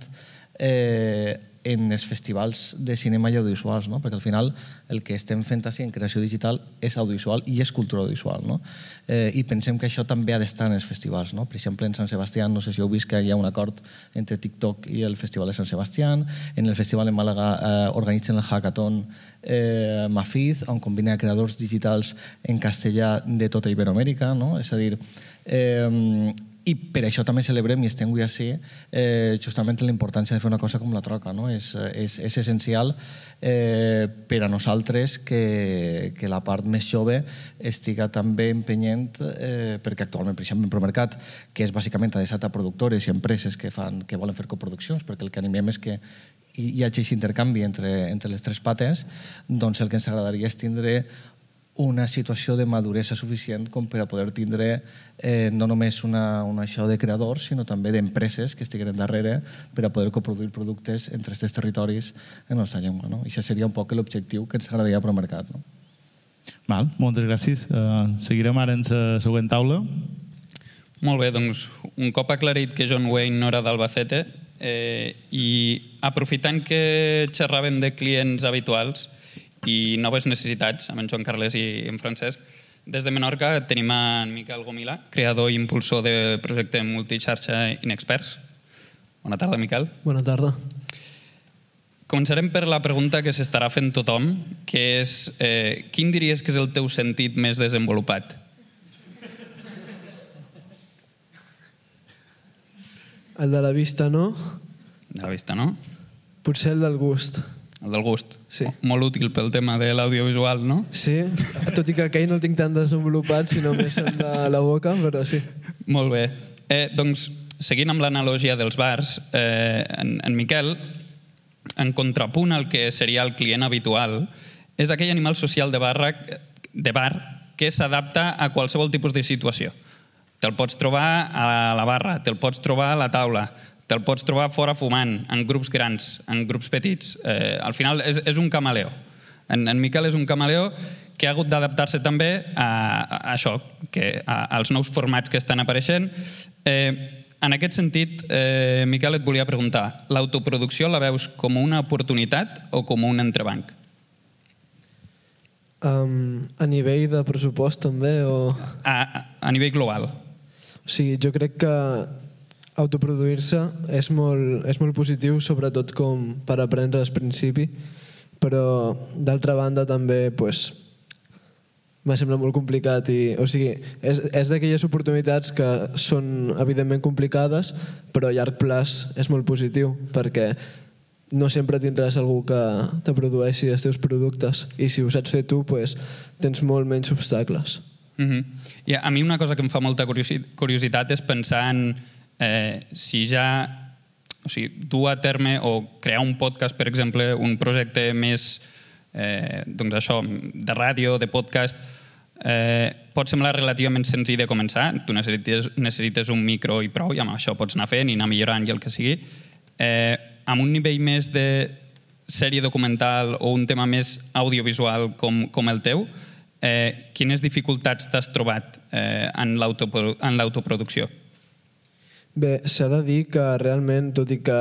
eh, en els festivals de cinema i audiovisuals, no? perquè al final el que estem fent així en creació digital és audiovisual i és cultura audiovisual. No? Eh, I pensem que això també ha d'estar en els festivals. No? Per exemple, en Sant Sebastià, no sé si heu vist que hi ha un acord entre TikTok i el Festival de Sant Sebastià. En el Festival de Màlaga eh, organitzen el hackathon eh, Mafiz, on combina creadors digitals en castellà de tota Iberoamèrica. No? És a dir, eh, i per això també celebrem i estem avui així eh, justament la importància de fer una cosa com la troca. No? És, és, és essencial eh, per a nosaltres que, que la part més jove estiga també empenyent eh, perquè actualment, per exemple, en Promercat, que és bàsicament adreçat a productores i empreses que, fan, que volen fer coproduccions, perquè el que animem és que hi, hagi aquest intercanvi entre, entre les tres pates, doncs el que ens agradaria és tindre una situació de maduresa suficient com per a poder tindre eh, no només una, una show de creadors, sinó també d'empreses que estiguin darrere per a poder coproduir productes entre aquests territoris en la nostra llengua. No? I això seria un poc l'objectiu que ens agradaria per al mercat. No? Val, moltes gràcies. Uh, seguirem ara en la següent taula. Molt bé, doncs un cop aclarit que John Wayne no era d'Albacete eh, i aprofitant que xerràvem de clients habituals, i noves necessitats amb en Joan Carles i en Francesc. Des de Menorca tenim en Miquel Gomila, creador i impulsor del projecte multixarxa Inexperts. Bona tarda, Miquel. Bona tarda. Començarem per la pregunta que s'estarà fent tothom, que és eh, quin diries que és el teu sentit més desenvolupat? El de la vista, no? De la vista, no? Potser el del gust. El del gust. Sí. Molt útil pel tema de l'audiovisual, no? Sí, tot i que aquell no el tinc tan desenvolupat, sinó més en de la boca, però sí. Molt bé. Eh, doncs, seguint amb l'analogia dels bars, eh, en, en Miquel, en contrapunt al que seria el client habitual, és aquell animal social de, barra, de bar que s'adapta a qualsevol tipus de situació. Te'l pots trobar a la barra, te'l pots trobar a la taula, te'l pots trobar fora fumant, en grups grans, en grups petits. Eh, al final és, és un camaleó. En, en Miquel és un camaleó que ha hagut d'adaptar-se també a, a, això, que, a, als nous formats que estan apareixent. Eh, en aquest sentit, eh, Miquel, et volia preguntar, l'autoproducció la veus com una oportunitat o com un entrebanc? Um, a nivell de pressupost també o... A, a, a nivell global. O sigui, jo crec que autoproduir-se és molt, és molt positiu, sobretot com per aprendre al principi, però d'altra banda també pues, m'ha semblat molt complicat i, o sigui, és, és d'aquelles oportunitats que són evidentment complicades però a llarg plaç és molt positiu perquè no sempre tindràs algú que te produeixi els teus productes i si ho saps fer tu pues, tens molt menys obstacles mm -hmm. I a mi una cosa que em fa molta curiositat és pensar en eh, si ja o sigui, dur a terme o crear un podcast, per exemple, un projecte més eh, doncs això, de ràdio, de podcast, eh, pot semblar relativament senzill de començar. Tu necessites, necessites un micro i prou, i amb això pots anar fent i anar millorant i el que sigui. Eh, amb un nivell més de sèrie documental o un tema més audiovisual com, com el teu, eh, quines dificultats t'has trobat eh, en l'autoproducció? Bé, s'ha de dir que realment, tot i que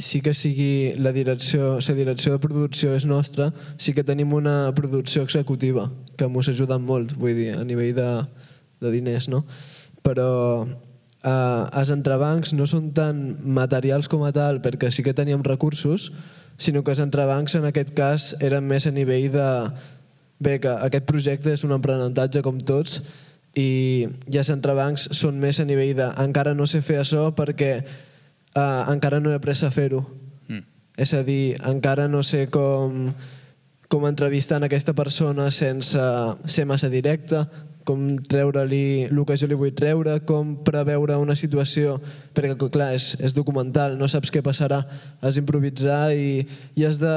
sí que sigui la direcció, la direcció de producció és nostra, sí que tenim una producció executiva que mos ajuda molt, vull dir, a nivell de, de diners, no? Però eh, els entrebancs no són tan materials com a tal perquè sí que teníem recursos, sinó que els entrebancs en aquest cas eren més a nivell de... Bé, que aquest projecte és un aprenentatge com tots i, els entrebancs són més a nivell de encara no sé fer això perquè uh, encara no he après a fer-ho. Mm. És a dir, encara no sé com, com entrevistar en aquesta persona sense ser massa directe, com treure-li el que jo li vull treure, com preveure una situació, perquè clar, és, és documental, no saps què passarà, has d'improvisar i, i has de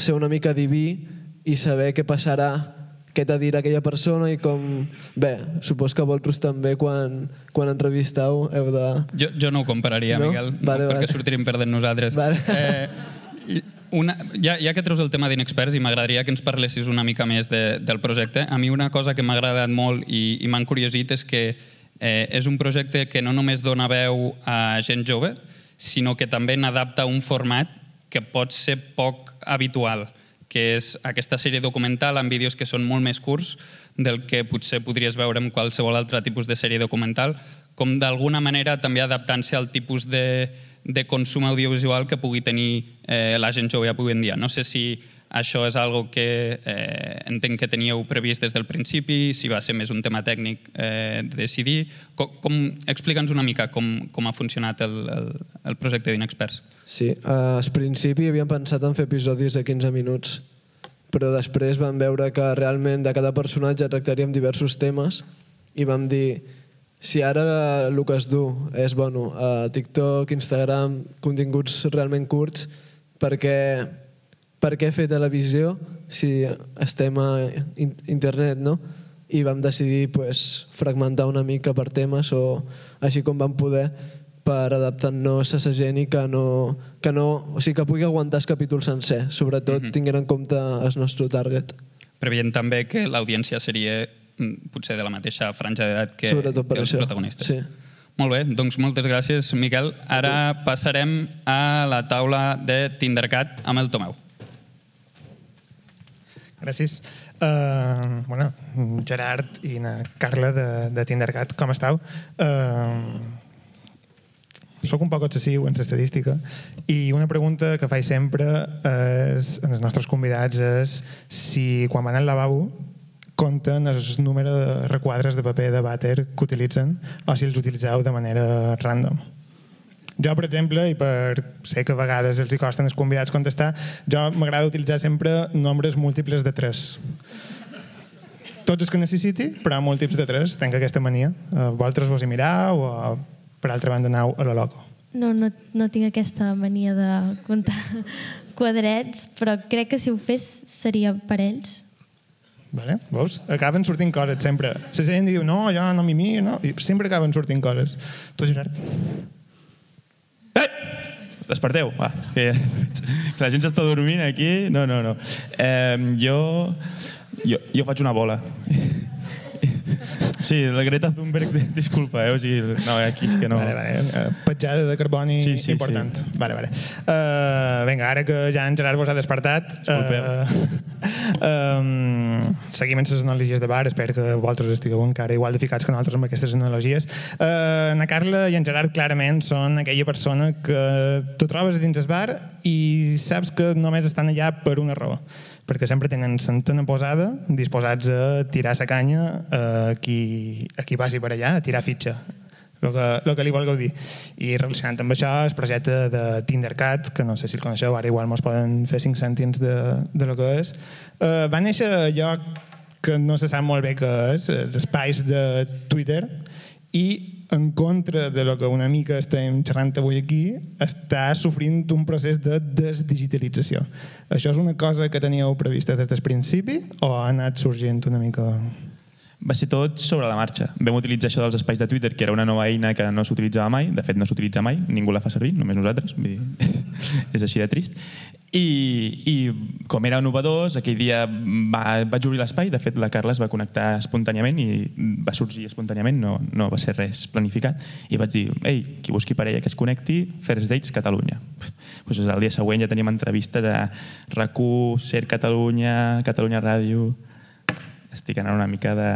ser una mica diví i saber què passarà què t'ha dit aquella persona i com... Bé, supos que vosaltres també quan, quan entrevisteu heu de... Jo, jo no ho compararia, No? Miquel, no, Vale, perquè vale. sortirem perdent nosaltres. Vale. Eh, una, ja, ja que treus el tema d'Inexperts i m'agradaria que ens parlessis una mica més de, del projecte, a mi una cosa que m'ha agradat molt i, i m'ha encuriosit és que eh, és un projecte que no només dona veu a gent jove, sinó que també n'adapta un format que pot ser poc habitual, que és aquesta sèrie documental amb vídeos que són molt més curts del que potser podries veure en qualsevol altre tipus de sèrie documental, com d'alguna manera també adaptant-se al tipus de, de consum audiovisual que pugui tenir eh, la gent jove avui en dia. No sé si això és algo que eh, entenc que teníeu previst des del principi, si va ser més un tema tècnic eh, de decidir. Com, com, Explica'ns una mica com, com ha funcionat el, el, el projecte d'Inexperts. Sí, al principi havíem pensat en fer episodis de 15 minuts, però després vam veure que realment de cada personatge tractaríem diversos temes i vam dir si ara el que es du és bueno, a TikTok, Instagram, continguts realment curts, per què, per què fer televisió si estem a in- internet, no? I vam decidir pues, fragmentar una mica per temes o així com vam poder per adaptar-nos a la gent i que no, que no, o sigui, que pugui aguantar el capítol sencer, sobretot Mhm. tinguent en compte el nostre target. Preveient també que l'audiència seria mm, potser de la mateixa franja d'edat que, que els això, protagonistes. sí. Molt bé, doncs moltes gràcies, Miquel. Ara passarem a la taula de Tindercat amb el Tomeu. Gràcies. Uh, bueno, Gerard i na Carla de, de Tindercat, com esteu? Uh, soc un poc obsessiu en l'estadística i una pregunta que faig sempre és, els nostres convidats és si quan van al lavabo compten el número de requadres de paper de vàter que utilitzen o si els utilitzeu de manera random. Jo, per exemple, i per sé que a vegades els hi costen els convidats contestar, jo m'agrada utilitzar sempre nombres múltiples de 3. Tots els que necessiti, però múltiples de 3. Tenc aquesta mania. Uh, vosaltres vos hi mirau o, per altra banda, aneu a lo loco. No, no, no tinc aquesta mania de comptar quadrets, però crec que si ho fes seria per ells. Vale? Veus? Acaben sortint coses, sempre. La gent diu, no, jo no m'hi miro, no? I sempre acaben sortint coses. Tu, Gerard? Desperteu, va. Que, que la gent s'està dormint aquí. No, no, no. Eh, jo, jo, jo faig una bola. Sí, la Greta Thunberg, disculpa, eh? O sigui, no, aquí és que no... Vale, vale. Uh, petjada de carboni Sí, sí, important. sí. Vale, vale. Uh, vinga, ara que ja en Gerard vos ha despertat... Uh, um, seguim amb les analogies de bar. Espero que vosaltres estigueu encara igual de ficats que nosaltres amb aquestes analogies. Uh, na Carla i en Gerard clarament són aquella persona que tu trobes dins el bar i saps que només estan allà per una raó perquè sempre tenen l'antena posada, disposats a tirar la canya a qui, a qui passi per allà, a tirar fitxa, el que, el que li vulgueu dir. I relacionant amb això, el projecte de Tindercat, que no sé si el coneixeu, ara igual mos poden fer cinc cèntims de, de lo que és, eh, va néixer a lloc que no se sap molt bé què és, els espais de Twitter, i en contra de lo que una mica estem xerrant avui aquí, està sofrint un procés de desdigitalització. Això és una cosa que teníeu prevista des del principi o ha anat sorgint una mica... Va ser tot sobre la marxa. Vam utilitzar això dels espais de Twitter, que era una nova eina que no s'utilitzava mai, de fet no s'utilitza mai, ningú la fa servir, només nosaltres, vull dir, és així de trist. I, i com era novedós, aquell dia va, vaig obrir l'espai, de fet la Carla es va connectar espontàniament i va sorgir espontàniament, no, no va ser res planificat, i vaig dir, ei, qui busqui parella que es connecti, First Dates Catalunya. Pues el dia següent ja teníem entrevistes a RAC1, Ser Catalunya, Catalunya Ràdio... Estic anant una mica de...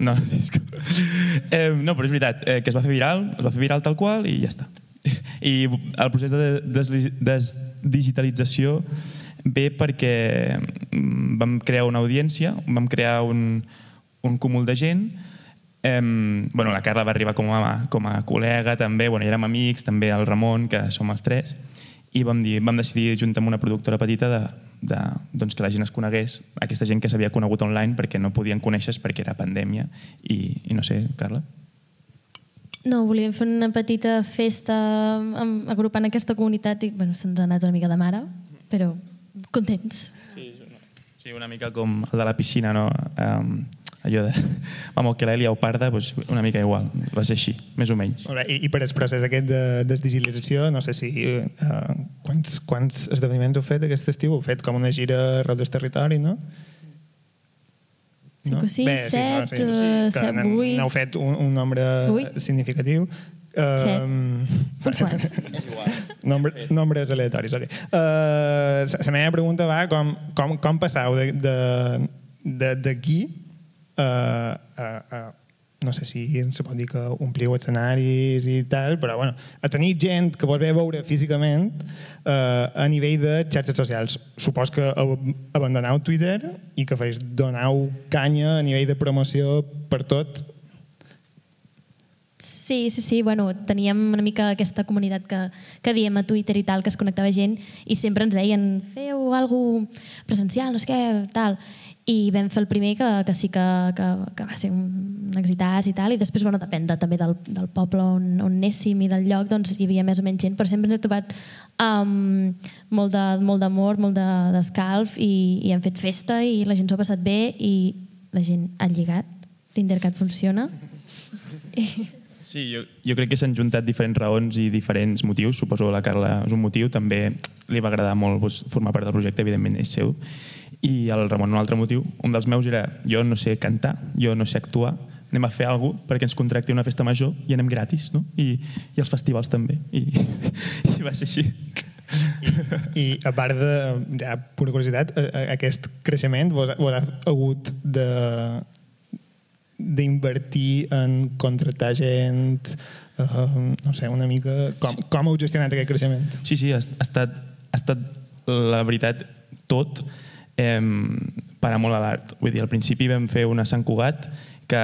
No, eh, no, però és veritat, eh, que es va fer viral, es va fer viral tal qual i ja està. I el procés de des- desdigitalització ve perquè mm, vam crear una audiència, vam crear un, un cúmul de gent Eh, bueno, la Carla va arribar com a, com a col·lega també, bueno, érem amics, també el Ramon, que som els tres, i vam, dir, vam decidir junt amb una productora petita de, de, doncs que la gent es conegués, aquesta gent que s'havia conegut online perquè no podien conèixer perquè era pandèmia i, i no sé, Carla? No, volíem fer una petita festa amb, agrupant aquesta comunitat i bueno, se'ns ha anat una mica de mare, però contents. Sí, una mica com el de la piscina, no? Um, allò de... Vamos, que ho parda, doncs una mica igual. Va ser així, més o menys. Bé, i, I per el procés aquest de desdigitalització, no sé si... Uh, quants, quants esdeveniments heu fet aquest estiu? Heu fet com una gira arreu del territori, no? Cinc o sis, Bé, set, sí, no, eh, que set, n'he- vuit. N'heu fet un, un nombre Vuit. significatiu. Set. Um, Uns quants. Nombre, nombres aleatoris, ok. Uh, la la meva pregunta va com, com, com passau de- de- de- d'aquí a, a, a, no sé si se pot dir que ompliu escenaris i tal, però bueno, a tenir gent que a veure físicament uh, a nivell de xarxes socials. Supos que ab- abandoneu Twitter i que feis donau canya a nivell de promoció per tot Sí, sí, sí, bueno, teníem una mica aquesta comunitat que, que diem a Twitter i tal, que es connectava gent i sempre ens deien, feu alguna presencial, no sé què, tal. I vam fer el primer que, que sí que, que, que va ser un, exitàs i tal, i després, bueno, depèn de, també del, del poble on, on anéssim i del lloc, doncs hi havia més o menys gent, però sempre ens he trobat um, molt de- molt d'amor, molt de- d'escalf i, i hem fet festa i la gent s'ho ha passat bé i la gent ha lligat, Tindercat funciona. Sí, jo, jo crec que s'han juntat diferents raons i diferents motius. Suposo que la Carla és un motiu. També li va agradar molt doncs, formar part del projecte, evidentment és seu. I el Ramon un altre motiu. Un dels meus era jo no sé cantar, jo no sé actuar, anem a fer alguna cosa perquè ens contracti una festa major i anem gratis, no? I, i els festivals també. I, i va ser així. I a part de, ja, pura curiositat, a- a- aquest creixement vos, vos ha hagut de d'invertir en contractar gent, uh, no sé, una mica... Com, com heu gestionat aquest creixement? Sí, sí, ha, ha, estat, ha estat, la veritat, tot eh, parar molt a l'art. Vull dir, al principi vam fer una Sant Cugat que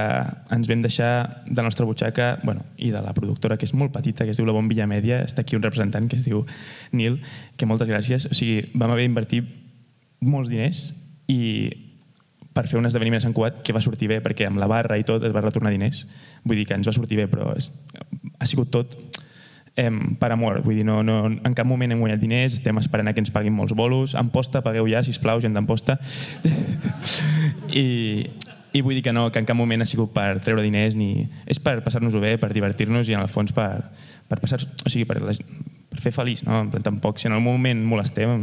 ens vam deixar de la nostra butxaca bueno, i de la productora, que és molt petita, que es diu La Bombilla Mèdia, està aquí un representant que es diu Nil, que moltes gràcies. O sigui, vam haver d'invertir molts diners i per fer un esdeveniment a Sant Cugat que va sortir bé, perquè amb la barra i tot es va retornar diners. Vull dir que ens va sortir bé, però és, ha sigut tot eh, per amor. Vull dir, no, no, en cap moment hem guanyat diners, estem esperant a que ens paguin molts bolos. Amposta, pagueu ja, sisplau, gent d'Amposta. I, I vull dir que no, que en cap moment ha sigut per treure diners, ni... és per passar-nos-ho bé, per divertir-nos i en el fons per, per passar... O sigui, per, la, per fer feliç, no? En plan, Tampoc, si en el moment molestem,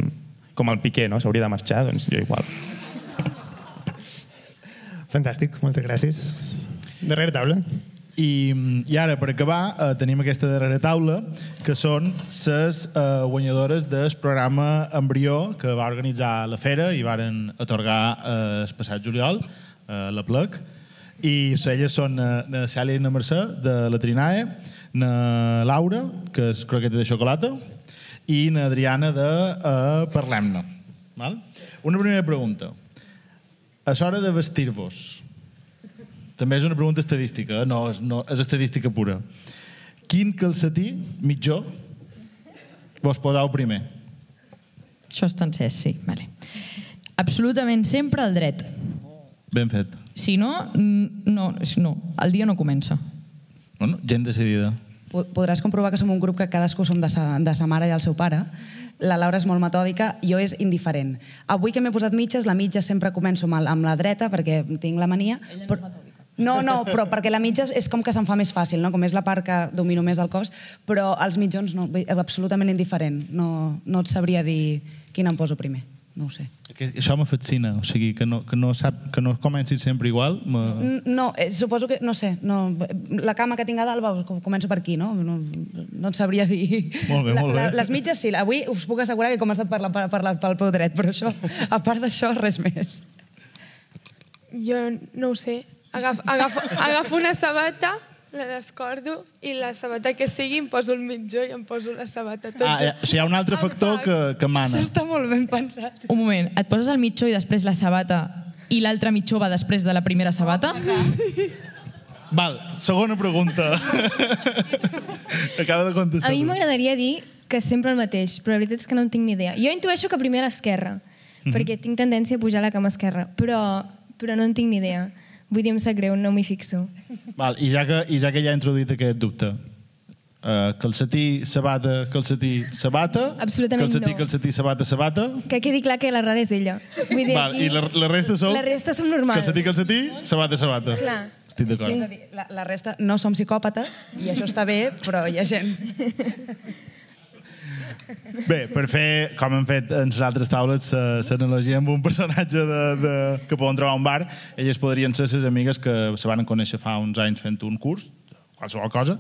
com el Piqué, no? S'hauria de marxar, doncs jo igual. Fantàstic, moltes gràcies. Darrere taula. I, I ara, per acabar, eh, tenim aquesta darrera taula, que són les eh, guanyadores del programa Embrió, que va organitzar la Fera i varen atorgar eh, el passat juliol, eh, la PLEC. I elles són eh, na Cèlia i na Mercè, de la Trinae, na Laura, que és croqueta de xocolata, i na Adriana de eh, Parlem-ne. Una primera pregunta. A l'hora de vestir-vos, també és una pregunta estadística, eh? no, és, no, és estadística pura. Quin calcetí mitjó vos posau primer? Això està encès, sí. Vale. Absolutament sempre al dret. Ben fet. Si no, no, no, el dia no comença. Bueno, gent decidida. Po- Podràs comprovar que som un grup que cadascú som de sa, de sa mare i el seu pare. La Laura és molt metòdica, jo és indiferent. Avui que m'he posat mitges, la mitja sempre començo amb, amb la dreta perquè tinc la mania. Ella però... No, no, però perquè la mitja és com que se'm fa més fàcil, no? com és la part que domino més del cos, però els mitjons no, absolutament indiferent. No, no et sabria dir quin em poso primer. No ho sé. Que això me fascina, o sigui, que no, que no, sap, que no comenci sempre igual. Me... No, eh, suposo que, no sé, no, la cama que tinc a dalt, va, com- començo per aquí, no? No, no et sabria dir... Molt bé, La- molt bé. La, les mitges sí, avui us puc assegurar que he començat per la, per, per la, pel peu dret, però això, a part d'això, res més. Jo no ho sé. Agaf, agafo, agafo una sabata, la descordo i la sabata que sigui em poso el mitjó i em poso la sabata. Tot Ah, eh, o sigui, hi ha un altre factor que, que mana. Això està molt ben pensat. Un moment, et poses el mitjó i després la sabata i l'altre mitjó va després de la primera sabata? Val, segona pregunta. Acaba de contestar. A mi m'agradaria dir que sempre el mateix, però la veritat és que no en tinc ni idea. Jo intueixo que primer a l'esquerra, Mhm. perquè tinc tendència a pujar a la cama esquerra, però, però no en tinc ni idea. Vull dir, em sap greu, no m'hi fixo. Val, i, ja que, I ja que ja he introduït aquest dubte, uh, calcetí, sabata, calcetí, sabata... Absolutament calcetí, no. Calcetí, sabata, sabata... Que quedi clar que la rara és ella. Vull dir, Val, aquí... I la, la resta sou... La resta som normals. Calcetí, calcetí, sabata, sabata. Clar. Estic d'acord. A dir, la, la resta no som psicòpates, i això està bé, però hi ha gent... Bé, per fer, com hem fet en les altres taules, l'analogia amb un personatge de, de, que poden trobar a un bar, elles podrien ser les amigues que se van conèixer fa uns anys fent un curs, qualsevol cosa,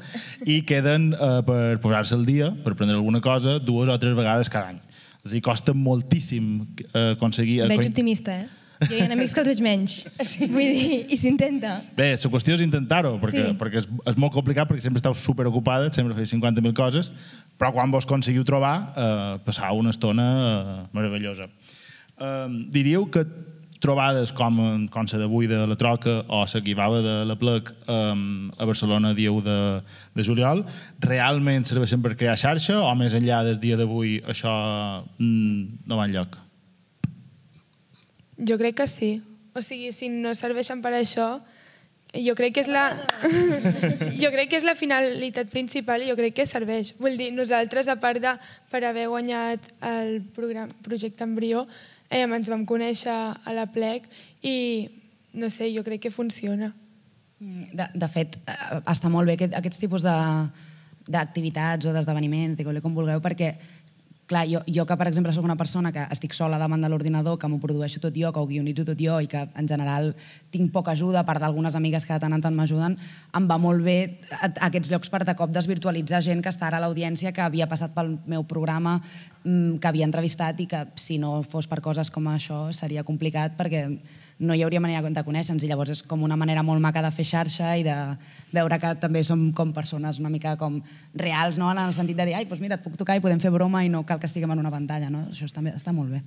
i queden eh, per posar-se al dia, per prendre alguna cosa, dues o tres vegades cada any. Els hi costa moltíssim eh, aconseguir... Veig optimista, eh? Jo hi ha amics que els veig menys. Sí. Vull dir, i s'intenta. Bé, la qüestió és intentar-ho, perquè, Sí. perquè és, és molt complicat, perquè sempre esteu superocupades, sempre feu 50.000 coses, però quan vos conseguiu trobar, eh, passar una estona eh, meravellosa. Eh, diríeu que trobades com, com la d'avui de la Troca o la que hi va haver de la Plec eh, a Barcelona dieu de, de juliol, realment serveixen per crear xarxa o més enllà del dia d'avui això mm, no va enlloc? Jo crec que sí. O sigui, si no serveixen per això, jo crec que és la... jo crec que és la finalitat principal i jo crec que serveix. Vull dir, nosaltres, a part de per haver guanyat el programa, projecte Embrió, eh, ens vam conèixer a la plec i, no sé, jo crec que funciona. De, de fet, eh, està molt bé aquest, aquests tipus de d'activitats o d'esdeveniments, digueu-li com vulgueu, perquè clar, jo, jo que, per exemple, sóc una persona que estic sola davant de l'ordinador, que m'ho produeixo tot jo, que ho guionitzo tot jo i que, en general, tinc poca ajuda, a part d'algunes amigues que de tant en tant m'ajuden, em va molt bé a- aquests llocs per de cop desvirtualitzar gent que està ara a l'audiència, que havia passat pel meu programa, mm, que havia entrevistat i que, si no fos per coses com això, seria complicat perquè no hi hauria manera de conèixer-nos i llavors és com una manera molt maca de fer xarxa i de veure que també som com persones una mica com reals, no? en el sentit de dir, ai, doncs mira, et puc tocar i podem fer broma i no cal que estiguem en una pantalla, no? Això està, està molt bé.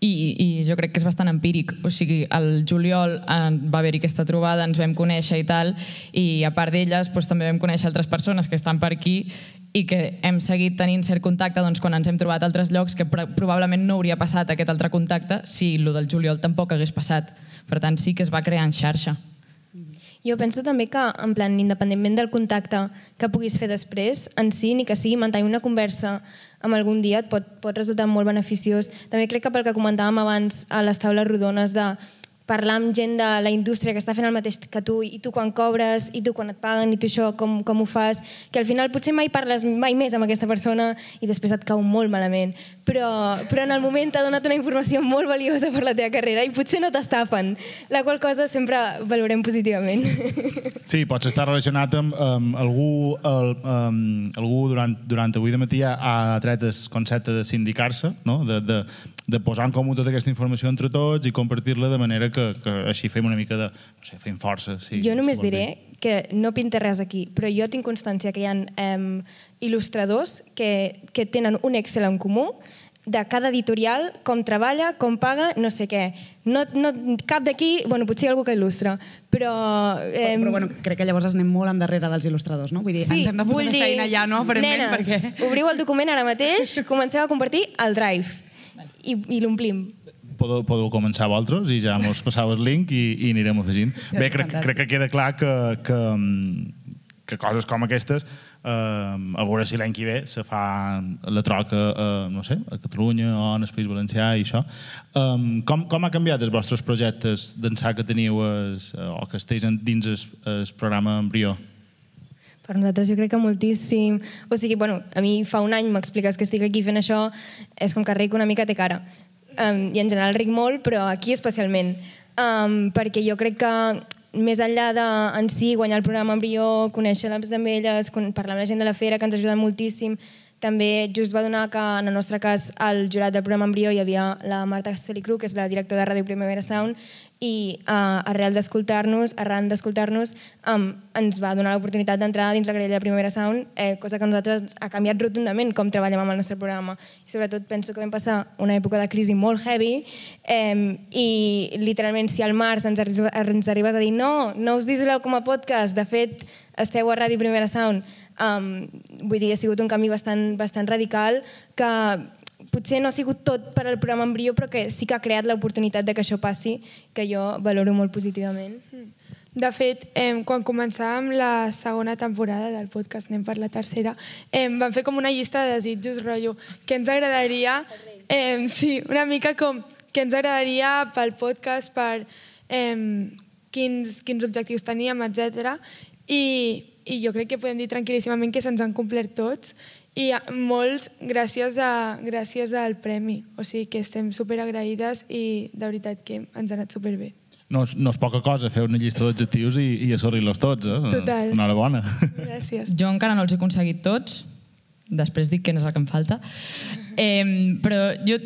I, I jo crec que és bastant empíric. O sigui, el juliol eh, va haver-hi aquesta trobada, ens vam conèixer i tal, i a part d'elles doncs, també vam conèixer altres persones que estan per aquí i que hem seguit tenint cert contacte doncs, quan ens hem trobat a altres llocs que pr- probablement no hauria passat aquest altre contacte si el del juliol tampoc hagués passat. Per tant, sí que es va crear en xarxa. Jo penso també que, en plan, independentment del contacte que puguis fer després, en si, ni que sigui mantenir una conversa amb algun dia et pot, pot resultar molt beneficiós. També crec que pel que comentàvem abans a les taules rodones de parlar amb gent de la indústria que està fent el mateix que tu i tu quan cobres i tu quan et paguen i tu això com, com ho fas que al final potser mai parles mai més amb aquesta persona i després et cau molt malament però, però en el moment t'ha donat una informació molt valiosa per la teva carrera i potser no t'estafen la qual cosa sempre valorem positivament Sí, pots estar relacionat amb, amb algú, el, amb, algú durant, durant avui de matí ha, ha tret el concepte de sindicar-se, no? de, de, de posar en comú tota aquesta informació entre tots i compartir-la de manera que, que així fem una mica de... No sé, fem força. Sí, jo només si diré que no pinta res aquí, però jo tinc constància que hi ha eh, il·lustradors que, que tenen un Excel en comú de cada editorial, com treballa, com paga, no sé què. No, no, cap d'aquí, bueno, potser hi ha algú que il·lustra, però... Eh, però, però bueno, crec que llavors anem molt endarrere dels il·lustradors, no? Vull dir, Sí, ens hem de posar dir, feina ja, no? Aparentment, nenes, perquè... obriu el document ara mateix, comenceu a compartir el Drive i, i l'omplim. podeu, podeu començar vosaltres i ja mos passau el link i, i anirem afegint. Sí, Bé, crec, fantàstic. crec que queda clar que, que, que coses com aquestes Uh, a veure si l'any que ve se fa la troca uh, no sé, a Catalunya o en el País Valencià i això. Um, com, com ha canviat els vostres projectes d'ençà que teniu es, o que esteu dins el, el programa Embrió? Per nosaltres jo crec que moltíssim. O sigui, bueno, a mi fa un any m'expliques que estic aquí fent això, és com que ric una mica té cara. Um, I en general ric molt, però aquí especialment. Um, perquè jo crec que més enllà de en si guanyar el programa Embrió, conèixer les amb elles, parlar amb la gent de la fera, que ens ajuda moltíssim, també just va donar que, en el nostre cas, al jurat del programa Embrió hi havia la Marta Celicru, que és la directora de Ràdio Primavera Sound, i uh, arrel d'escoltar-nos, arran d'escoltar-nos, um, ens va donar l'oportunitat d'entrar dins la grella de Primavera Sound, eh, cosa que nosaltres ha canviat rotundament com treballem amb el nostre programa. I sobretot penso que vam passar una època de crisi molt heavy eh, i literalment si al març ens, ens arribes a dir no, no us disoleu com a podcast, de fet esteu a Ràdio Primavera Sound, um, vull dir, ha sigut un canvi bastant, bastant radical que potser no ha sigut tot per al programa Embrió, però que sí que ha creat l'oportunitat de que això passi, que jo valoro molt positivament. Mm. De fet, eh, quan començàvem la segona temporada del podcast, anem per la tercera, eh, vam fer com una llista de desitjos, rotllo, que ens agradaria, eh, sí, una mica com que ens agradaria pel podcast, per eh, quins, quins objectius teníem, etc. I, I jo crec que podem dir tranquil·líssimament que se'ns han complert tots i molts gràcies, a, gràcies al premi. O sigui que estem super agraïdes i de veritat que ens ha anat superbé. No és, no és poca cosa fer una llista d'objectius i, i assolir-los tots. Eh? Total. Enhorabona. Gràcies. Jo encara no els he aconseguit tots, després dic que no és el que em falta. Eh, però jo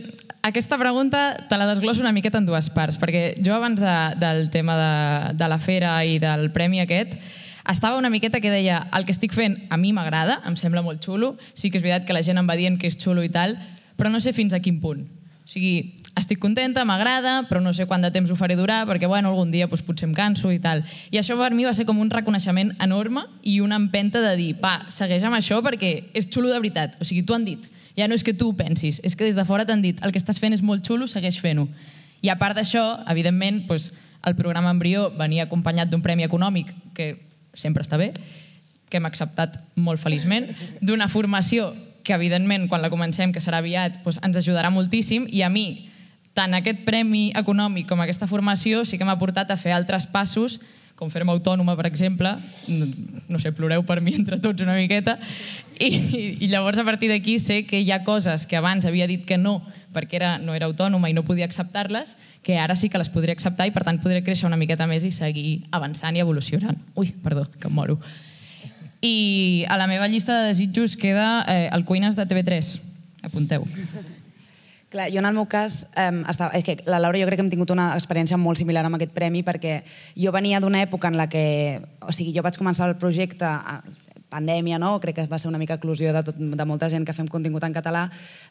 aquesta pregunta te la desglosso una miqueta en dues parts, perquè jo abans de, del tema de, de la fera i del premi aquest, estava una miqueta que deia el que estic fent a mi m'agrada, em sembla molt xulo, sí que és veritat que la gent em va dient que és xulo i tal, però no sé fins a quin punt. O sigui, estic contenta, m'agrada, però no sé quant de temps ho faré durar, perquè bueno, algun dia doncs, potser em canso i tal. I això per mi va ser com un reconeixement enorme i una empenta de dir, pa, segueix amb això perquè és xulo de veritat. O sigui, t'ho han dit. Ja no és que tu ho pensis, és que des de fora t'han dit el que estàs fent és molt xulo, segueix fent-ho. I a part d'això, evidentment, doncs, el programa Embrió venia acompanyat d'un premi econòmic que sempre està bé, que hem acceptat molt feliçment, d'una formació que, evidentment, quan la comencem, que serà aviat, doncs ens ajudarà moltíssim, i a mi, tant aquest premi econòmic com aquesta formació sí que m'ha portat a fer altres passos, com fer-me autònoma, per exemple, no sé, ploreu per mi entre tots una miqueta, i, i llavors a partir d'aquí sé que hi ha coses que abans havia dit que no, perquè era, no era autònoma i no podia acceptar-les, que ara sí que les podré acceptar i per tant podré créixer una miqueta més i seguir avançant i evolucionant. Ui, perdó, que em moro. I a la meva llista de desitjos queda eh, el Cuines de TV3. Apunteu. Clar, jo en el meu cas, eh, estava, és que la Laura jo crec que hem tingut una experiència molt similar amb aquest premi perquè jo venia d'una època en la que, o sigui, jo vaig començar el projecte pandèmia, no? crec que va ser una mica eclusió de, tot, de molta gent que fem contingut en català,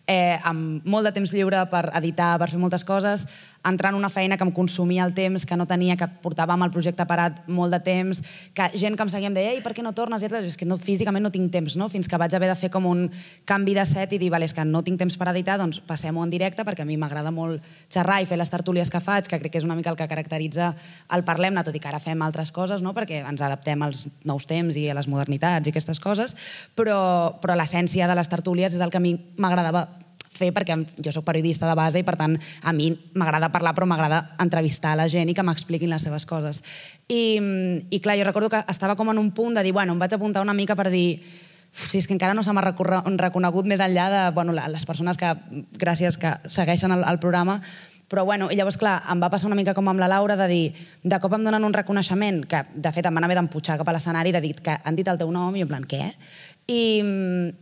eh, amb molt de temps lliure per editar, per fer moltes coses, entrar en una feina que em consumia el temps, que no tenia, que portava amb el projecte parat molt de temps, que gent que em seguia em deia, ei, per què no tornes? I és que no, físicament no tinc temps, no? fins que vaig haver de fer com un canvi de set i dir, vale, és que no tinc temps per editar, doncs passem-ho en directe, perquè a mi m'agrada molt xerrar i fer les tertúlies que faig, que crec que és una mica el que caracteritza el Parlem-ne, tot i que ara fem altres coses, no? perquè ens adaptem als nous temps i a les modernitats i aquestes coses, però, però l'essència de les tertúlies és el que a mi m'agradava fer perquè jo sóc periodista de base i per tant a mi m'agrada parlar però m'agrada entrevistar la gent i que m'expliquin les seves coses. I, I clar, jo recordo que estava com en un punt de dir, bueno, em vaig apuntar una mica per dir si és que encara no se m'ha reconegut més enllà de bueno, les persones que, gràcies, que segueixen el, el programa, però bueno, i llavors, clar, em va passar una mica com amb la Laura de dir, de cop em donen un reconeixement que, de fet, em van haver d'empujar cap a l'escenari de dir que han dit el teu nom i en plan, què? I,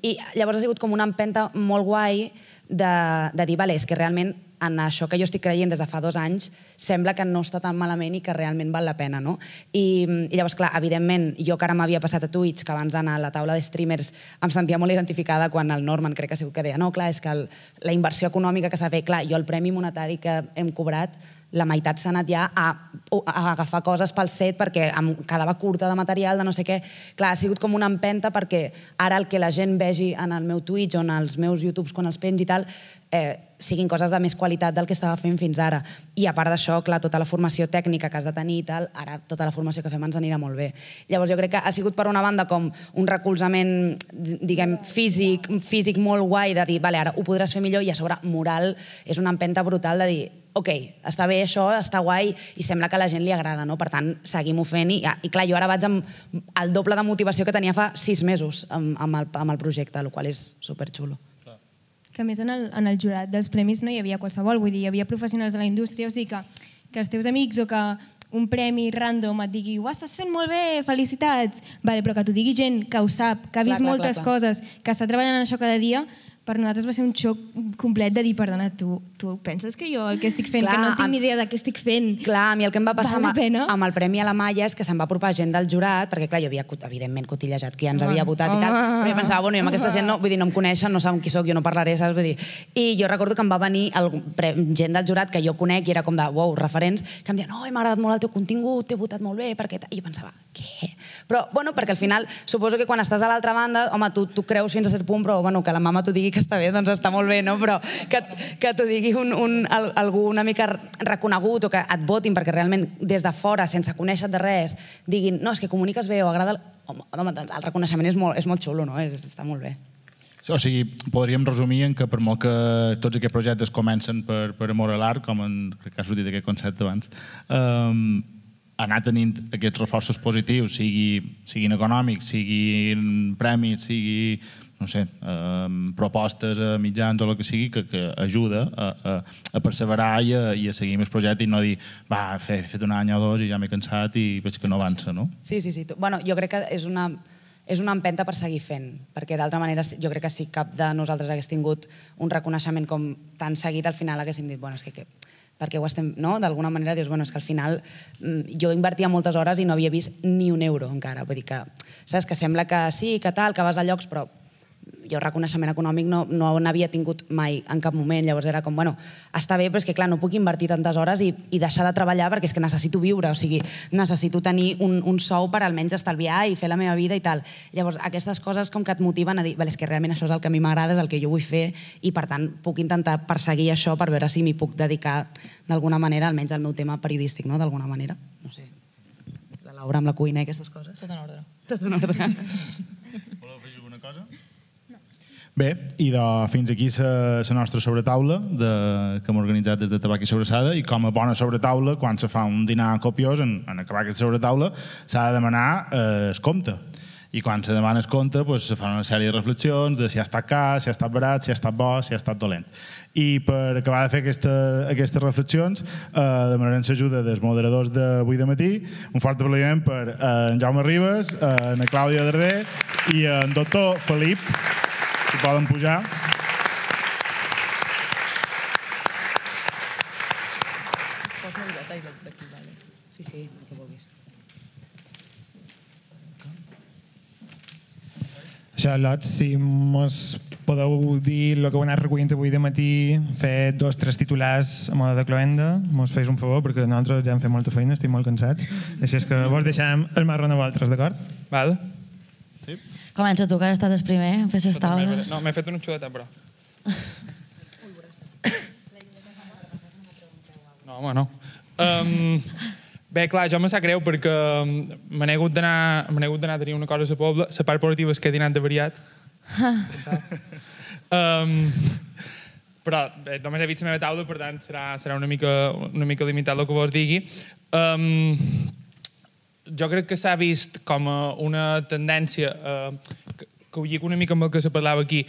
I llavors ha sigut com una empenta molt guai de, de dir, vale, és que realment en això que jo estic creient des de fa dos anys sembla que no està tan malament i que realment val la pena, no? I, i llavors, clar, evidentment, jo que ara m'havia passat a Twitch, que abans d'anar a la taula de streamers em sentia molt identificada quan el Norman crec que ha sigut que deia no, clar, és que el, la inversió econòmica que s'ha fet, clar, jo el premi monetari que hem cobrat la meitat s'ha anat ja a, a agafar coses pel set perquè em quedava curta de material, de no sé què. Clar, ha sigut com una empenta perquè ara el que la gent vegi en el meu Twitch o en els meus YouTubes quan els pengi i tal, eh, siguin coses de més qualitat del que estava fent fins ara. I a part d'això, clar, tota la formació tècnica que has de tenir i tal, ara tota la formació que fem ens anirà molt bé. Llavors jo crec que ha sigut per una banda com un recolzament, diguem, físic, físic molt guai de dir, vale, ara ho podràs fer millor i a sobre moral és una empenta brutal de dir, ok, està bé això, està guai i sembla que a la gent li agrada, no? Per tant, seguim-ho fent i, i clar, jo ara vaig amb el doble de motivació que tenia fa sis mesos amb, amb, el, amb el projecte, el qual és superxulo. Que més en el, en el jurat dels premis no hi havia qualsevol, vull dir, hi havia professionals de la indústria, o sigui que, que els teus amics o que un premi random et digui ho estàs fent molt bé, felicitats, vale, però que t'ho digui gent que ho sap, que ha vist clar, moltes clar, clar. coses, que està treballant en això cada dia, per nosaltres va ser un xoc complet de dir, perdona, tu, tu penses que jo el que estic fent, Clar, que no tinc ni idea de què estic fent... Clar, a mi el que em va passar Val amb, amb el Premi a la Malla és que se'm va apropar gent del jurat, perquè clar, jo havia, evidentment, cotillejat qui ens Home, havia votat i tal, home. però jo pensava, bueno, jo amb aquesta gent no, vull dir, no em coneixen, no saben qui sóc, jo no parlaré, saps? Vull dir, I jo recordo que em va venir el, pre, gent del jurat que jo conec i era com de, wow, referents, que em deien, oi, m'ha agradat molt el teu contingut, t'he votat molt bé, perquè... tal?" I jo pensava, què? Però, bueno, perquè al final, suposo que quan estàs a l'altra banda, home, tu, tu creus fins a cert punt, però, bueno, que la mama t'ho digui que està bé, doncs està molt bé, no? Però que, que t'ho digui un, un, al- algú una mica reconegut o que et votin perquè realment des de fora, sense conèixer de res, diguin, no, és que comuniques bé o agrada... El... Home, home, doncs el reconeixement és molt, és molt xulo, no? És, està molt bé. O sigui, podríem resumir en que per molt que tots aquests projectes comencen per, per amor a l'art, com en, crec que has sortit aquest concepte abans, um, anar tenint aquests reforços positius, sigui, siguin econòmics, siguin premis, sigui no sé, um, propostes a mitjans o el que sigui, que, que ajuda a, a, a perseverar i a, i a seguir més projecte i no dir, va, he fet un any o dos i ja m'he cansat i veig que no avança, no? Sí, sí, sí. Bueno, jo crec que és una, és una empenta per seguir fent, perquè d'altra manera jo crec que si cap de nosaltres hagués tingut un reconeixement com tan seguit, al final haguéssim dit, bueno, és que, que perquè ho estem, no? D'alguna manera dius, bueno, és que al final mm, jo invertia moltes hores i no havia vist ni un euro encara. Vull dir que, saps, que sembla que sí, que tal, que vas a llocs, però jo reconeixement econòmic no, no n'havia tingut mai en cap moment, llavors era com, bueno, està bé, però és que clar, no puc invertir tantes hores i, i deixar de treballar perquè és que necessito viure, o sigui, necessito tenir un, un sou per almenys estalviar i fer la meva vida i tal. Llavors, aquestes coses com que et motiven a dir, vale, és que realment això és el que a mi m'agrada, és el que jo vull fer i per tant puc intentar perseguir això per veure si m'hi puc dedicar d'alguna manera, almenys al meu tema periodístic, no?, d'alguna manera. No sé, la Laura amb la cuina i aquestes coses. Tot en ordre. Tot en ordre. Voleu afegir alguna cosa? Bé, i de, fins aquí la nostra sobretaula de, que hem organitzat des de Tabac i Sobrassada i com a bona sobretaula, quan se fa un dinar copiós en, en acabar aquesta sobretaula s'ha de demanar eh, es compte i quan se demana es compte pues, se fan una sèrie de reflexions de si ha estat car, si ha estat barat, si ha estat bo, si ha estat dolent. I per acabar de fer aquesta, aquestes reflexions eh, demanarem l'ajuda dels moderadors d'avui de matí. Un fort aplaudiment per eh, en Jaume Ribes, eh, en Clàudia Darder i en doctor Felip, si poden pujar. Sí, sí, el que vulguis. Charlotte, si mos podeu dir el que heu anat recollint avui de matí, fer dos, tres titulars a moda de cloenda, mos feis un favor, perquè nosaltres ja hem fet molta feina, estem molt cansats. Així és que vos deixem el marrón a vosaltres, d'acord? Val. Comença tu, que has estat el primer fer les taules. No, m'he fet una xuleta, però. No, home, no. Um, bé, clar, jo me sap greu perquè me n'he hagut d'anar me n'he hagut d'anar a tenir una cosa a la pobla. La part positiva és que he dinat de variat. um, però bé, només he vist la meva taula, per tant serà, serà una, mica, una mica limitat el que vos digui. Um, jo crec que s'ha vist com una tendència eh, que, que ho lligo una mica amb el que se parlava aquí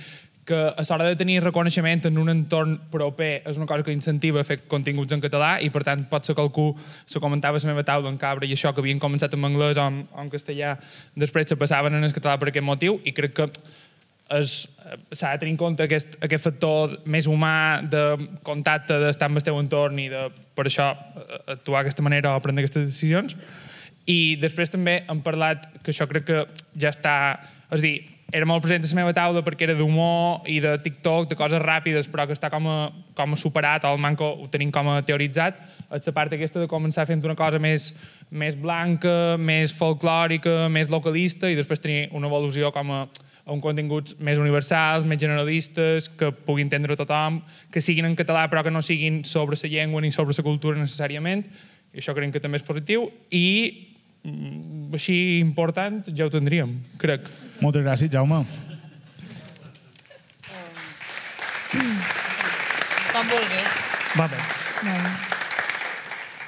que a l'hora de tenir reconeixement en un entorn proper és una cosa que incentiva a fer continguts en català i per tant pot ser que algú se comentava a la meva taula en cabra i això que havien començat en anglès o en, o en castellà després se passaven en el català per aquest motiu i crec que és- s'ha de tenir en compte aquest, aquest factor més humà de contacte, d'estar amb el teu entorn i de, per això eh, actuar d'aquesta manera o prendre aquestes decisions. I després també hem parlat, que això crec que ja està... És a dir, era molt present a la meva taula perquè era d'humor i de TikTok, de coses ràpides, però que està com a com a superat el manco ho tenim com a teoritzat, és la part aquesta de començar fent una cosa més, més blanca, més folclòrica, més localista i després tenir una evolució com a, a un continguts més universals, més generalistes, que pugui entendre tothom, que siguin en català però que no siguin sobre la llengua ni sobre la cultura necessàriament, i això creiem que també és positiu, i així important ja ho tindríem, crec. Moltes gràcies, Jaume. Com vulguis. Va bé.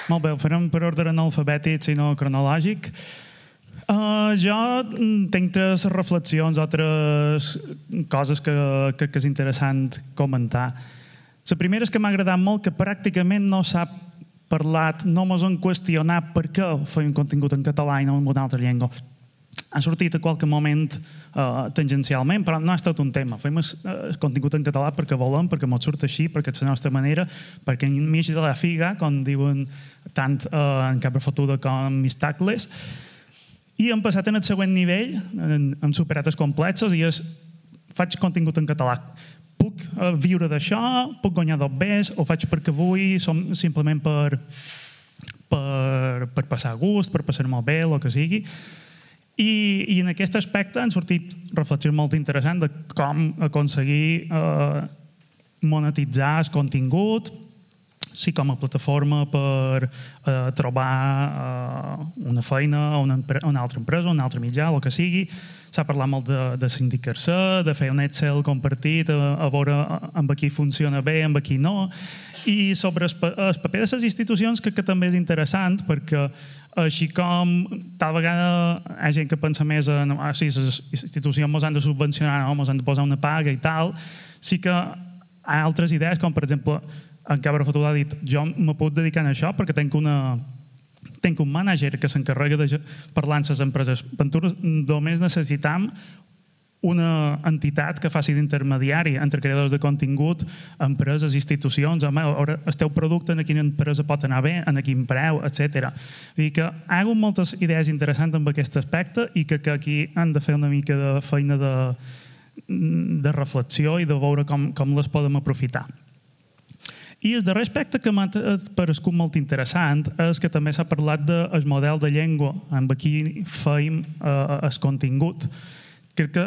Molt bé, ho farem per ordre no alfabètic, sinó cronològic. Uh, jo mm, tinc tres reflexions o tres coses que crec que és interessant comentar. La primera és que m'ha agradat molt que pràcticament no s'ha parlat, no mos han qüestionat per què feim contingut en català i no en una altra llengua. Ha sortit a qualque moment uh, tangencialment, però no ha estat un tema. Fem el contingut en català perquè volem, perquè ens surt així, perquè és la nostra manera, perquè enmig de la figa, com diuen tant uh, en Cabra Fotuda com Mistacles, i hem passat en el següent nivell, hem superat els complexos i és, faig contingut en català. Puc uh, viure d'això, puc guanyar dos bes, o faig perquè vull, som simplement per, per, per passar gust, per passar molt bé, el que sigui. I, I en aquest aspecte han sortit reflexions molt interessants de com aconseguir eh, monetitzar el contingut, sí com a plataforma per eh, trobar eh, una feina a una, una altra empresa, una altra mitjà, el que sigui. S'ha parlat molt de, de sindicar-se, de fer un Excel compartit, a, a veure amb qui funciona bé, amb qui no. I sobre el, el paper de les institucions, que, que també és interessant, perquè així com tal vegada hi ha gent que pensa més en ah, sí, les institucions ens han de subvencionar, no? ens han de posar una paga i tal, sí que hi ha altres idees, com per exemple en Cabra Fotuda ha dit jo me puc dedicar a això perquè tinc una tinc un mànager que s'encarrega de parlar amb les empreses. Ventura, només necessitam una entitat que faci d'intermediari entre creadors de contingut, empreses, institucions, home, el teu producte en quina empresa pot anar bé, en quin preu, etc. Vull dir que hi ha moltes idees interessants amb aquest aspecte i que, que aquí han de fer una mica de feina de, de reflexió i de veure com, com les podem aprofitar. I el darrer aspecte que m'ha paregut molt interessant és que també s'ha parlat del de model de llengua, amb qui feim eh, el contingut. Crec que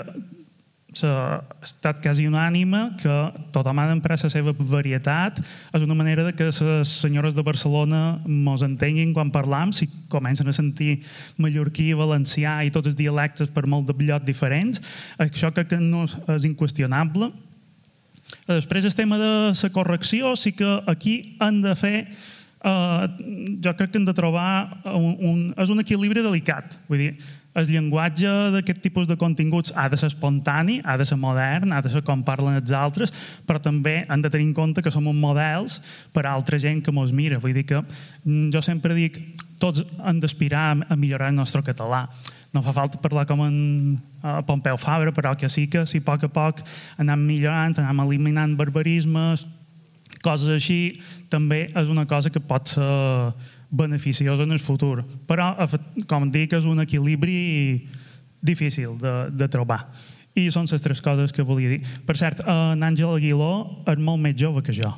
s'ha estat quasi unànime que tothom ha d'emprar la seva varietat. És una manera de que les senyores de Barcelona mos entenguin quan parlam, si comencen a sentir mallorquí, valencià i tots els dialectes per molt de llocs diferents. Això crec que no és inqüestionable Després el tema de la correcció, sí que aquí han de fer Uh, jo crec que hem de trobar un, un, és un equilibri delicat. Vull dir, el llenguatge d'aquest tipus de continguts ha de ser espontani, ha de ser modern, ha de ser com parlen els altres, però també han de tenir en compte que som uns models per a altra gent que mos mira. Vull dir que mm, jo sempre dic tots han d'aspirar a millorar el nostre català no fa falta parlar com en uh, Pompeu Fabra, però que sí que si a poc a poc anem millorant, anem eliminant barbarismes, coses així, també és una cosa que pot ser beneficiosa en el futur. Però, com dic, és un equilibri difícil de, de trobar. I són les tres coses que volia dir. Per cert, en Àngel Aguiló és molt més jove que jo.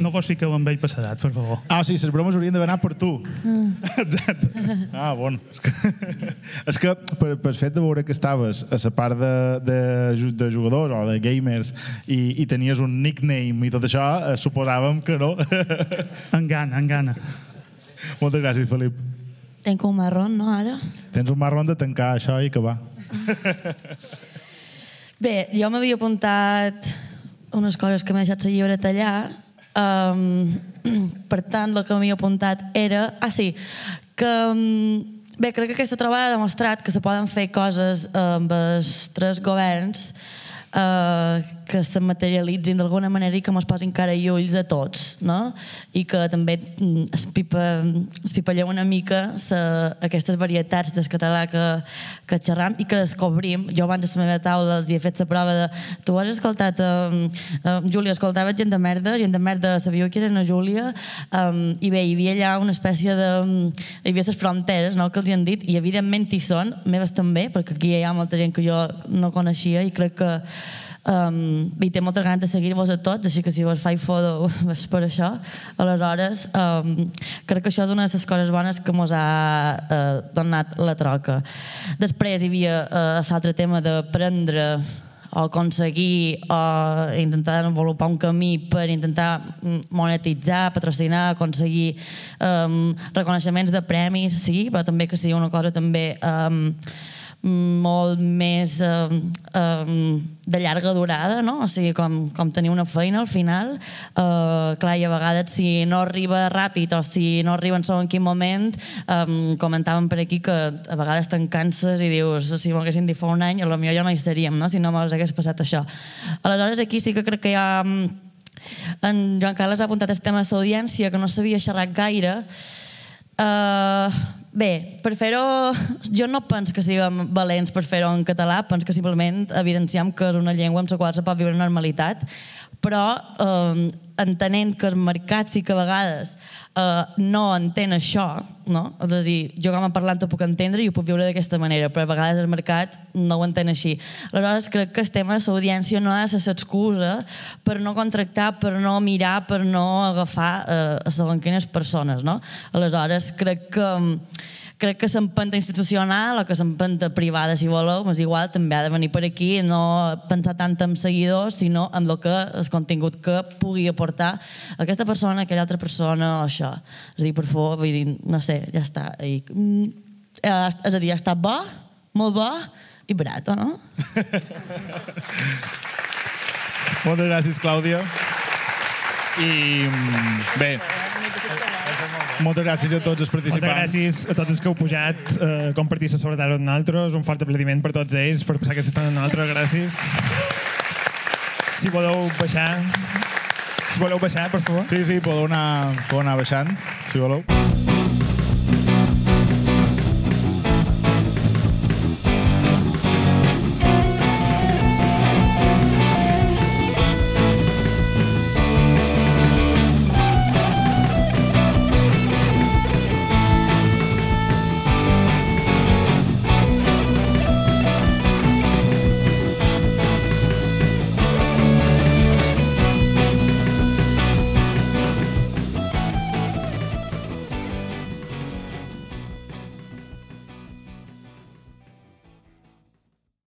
No pots ficar amb ell passadat, per favor. Ah, sí, les bromes haurien d'haver anat per tu. Mm. Exacte. Ah, bon. És que per, per fet de veure que estaves a la part de, de, de jugadors o de gamers i, i tenies un nickname i tot això, eh, suposàvem que no. En gana, en gana. Moltes gràcies, Felip. Tenc un marrón, no, ara? Tens un marrón de tancar això i acabar. Bé, jo m'havia apuntat unes coses que m'ha deixat la llibre tallar Um, per tant, el que m'havia apuntat era... Ah, sí, que... Um, bé, crec que aquesta trobada ha demostrat que se poden fer coses amb els tres governs eh, que se materialitzin d'alguna manera i que ens posin cara i ulls a tots, no? I que també mm, es, pipa, es pipalleu una mica sa, aquestes varietats del català que, que xerram i que descobrim. Jo abans de la meva taula els hi he fet la prova de... Tu has escoltat... Um, um, Júlia, escoltava gent de merda, gent de merda sabíeu que era una Júlia, um, i bé, hi havia allà una espècie de... Hi havia les fronteres, no?, que els hi han dit, i evidentment hi són, meves també, perquè aquí hi ha molta gent que jo no coneixia i crec que Um, I té moltes ganes de seguir-vos a tots, així que si vos faig foto és per això. Aleshores, um, crec que això és una de les coses bones que mos ha uh, donat la troca. Després hi havia uh, l'altre tema d'aprendre o aconseguir o intentar desenvolupar un camí per intentar monetitzar, patrocinar, aconseguir um, reconeixements de premis, sí, però també que sigui una cosa també um, molt més eh, eh, de llarga durada, no? o sigui, com, com tenir una feina al final. Eh, clar, i a vegades si no arriba ràpid o si no arriba en segon quin moment, eh, comentàvem per aquí que a vegades te'n canses i dius, si m'ho haguessin dit fa un any, potser ja no hi seríem, no? si no m'hagués passat això. Aleshores, aquí sí que crec que hi ha... En Joan Carles ha apuntat el tema de l'audiència, que no sabia xerrar gaire, Uh, bé, per fer-ho... Jo no penso que siguem valents per fer-ho en català, penso que simplement evidenciem que és una llengua amb la qual se pot viure en normalitat, però eh, entenent que el mercat sí que a vegades eh, no entén això, no? és a dir, jo com a parlant ho puc entendre i ho puc viure d'aquesta manera, però a vegades el mercat no ho entén així. Aleshores, crec que el tema de l'audiència no ha de ser l'excusa per no contractar, per no mirar, per no agafar eh, a segons quines persones. No? Aleshores, crec que crec que l'empenta institucional o que l'empenta privada, si voleu, és igual, també ha de venir per aquí, no pensar tant en seguidors, sinó en el que el contingut que pugui aportar aquesta persona, aquella altra persona o això. És a dir, per favor, vull dir, no sé, ja està. I, mm, eh, és a dir, ha estat bo, molt bo i barat, no? Moltes gràcies, Clàudia. I mm, bé, moltes gràcies a tots els participants. Moltes gràcies a tots els que heu pujat eh, compartir la soledat amb nosaltres. Un fort aplaudiment per tots ells, per passar aquesta estona amb nosaltres. Gràcies. Si voleu baixar... Si voleu baixar, per favor. Sí, sí, podeu anar, podeu anar baixant, si voleu.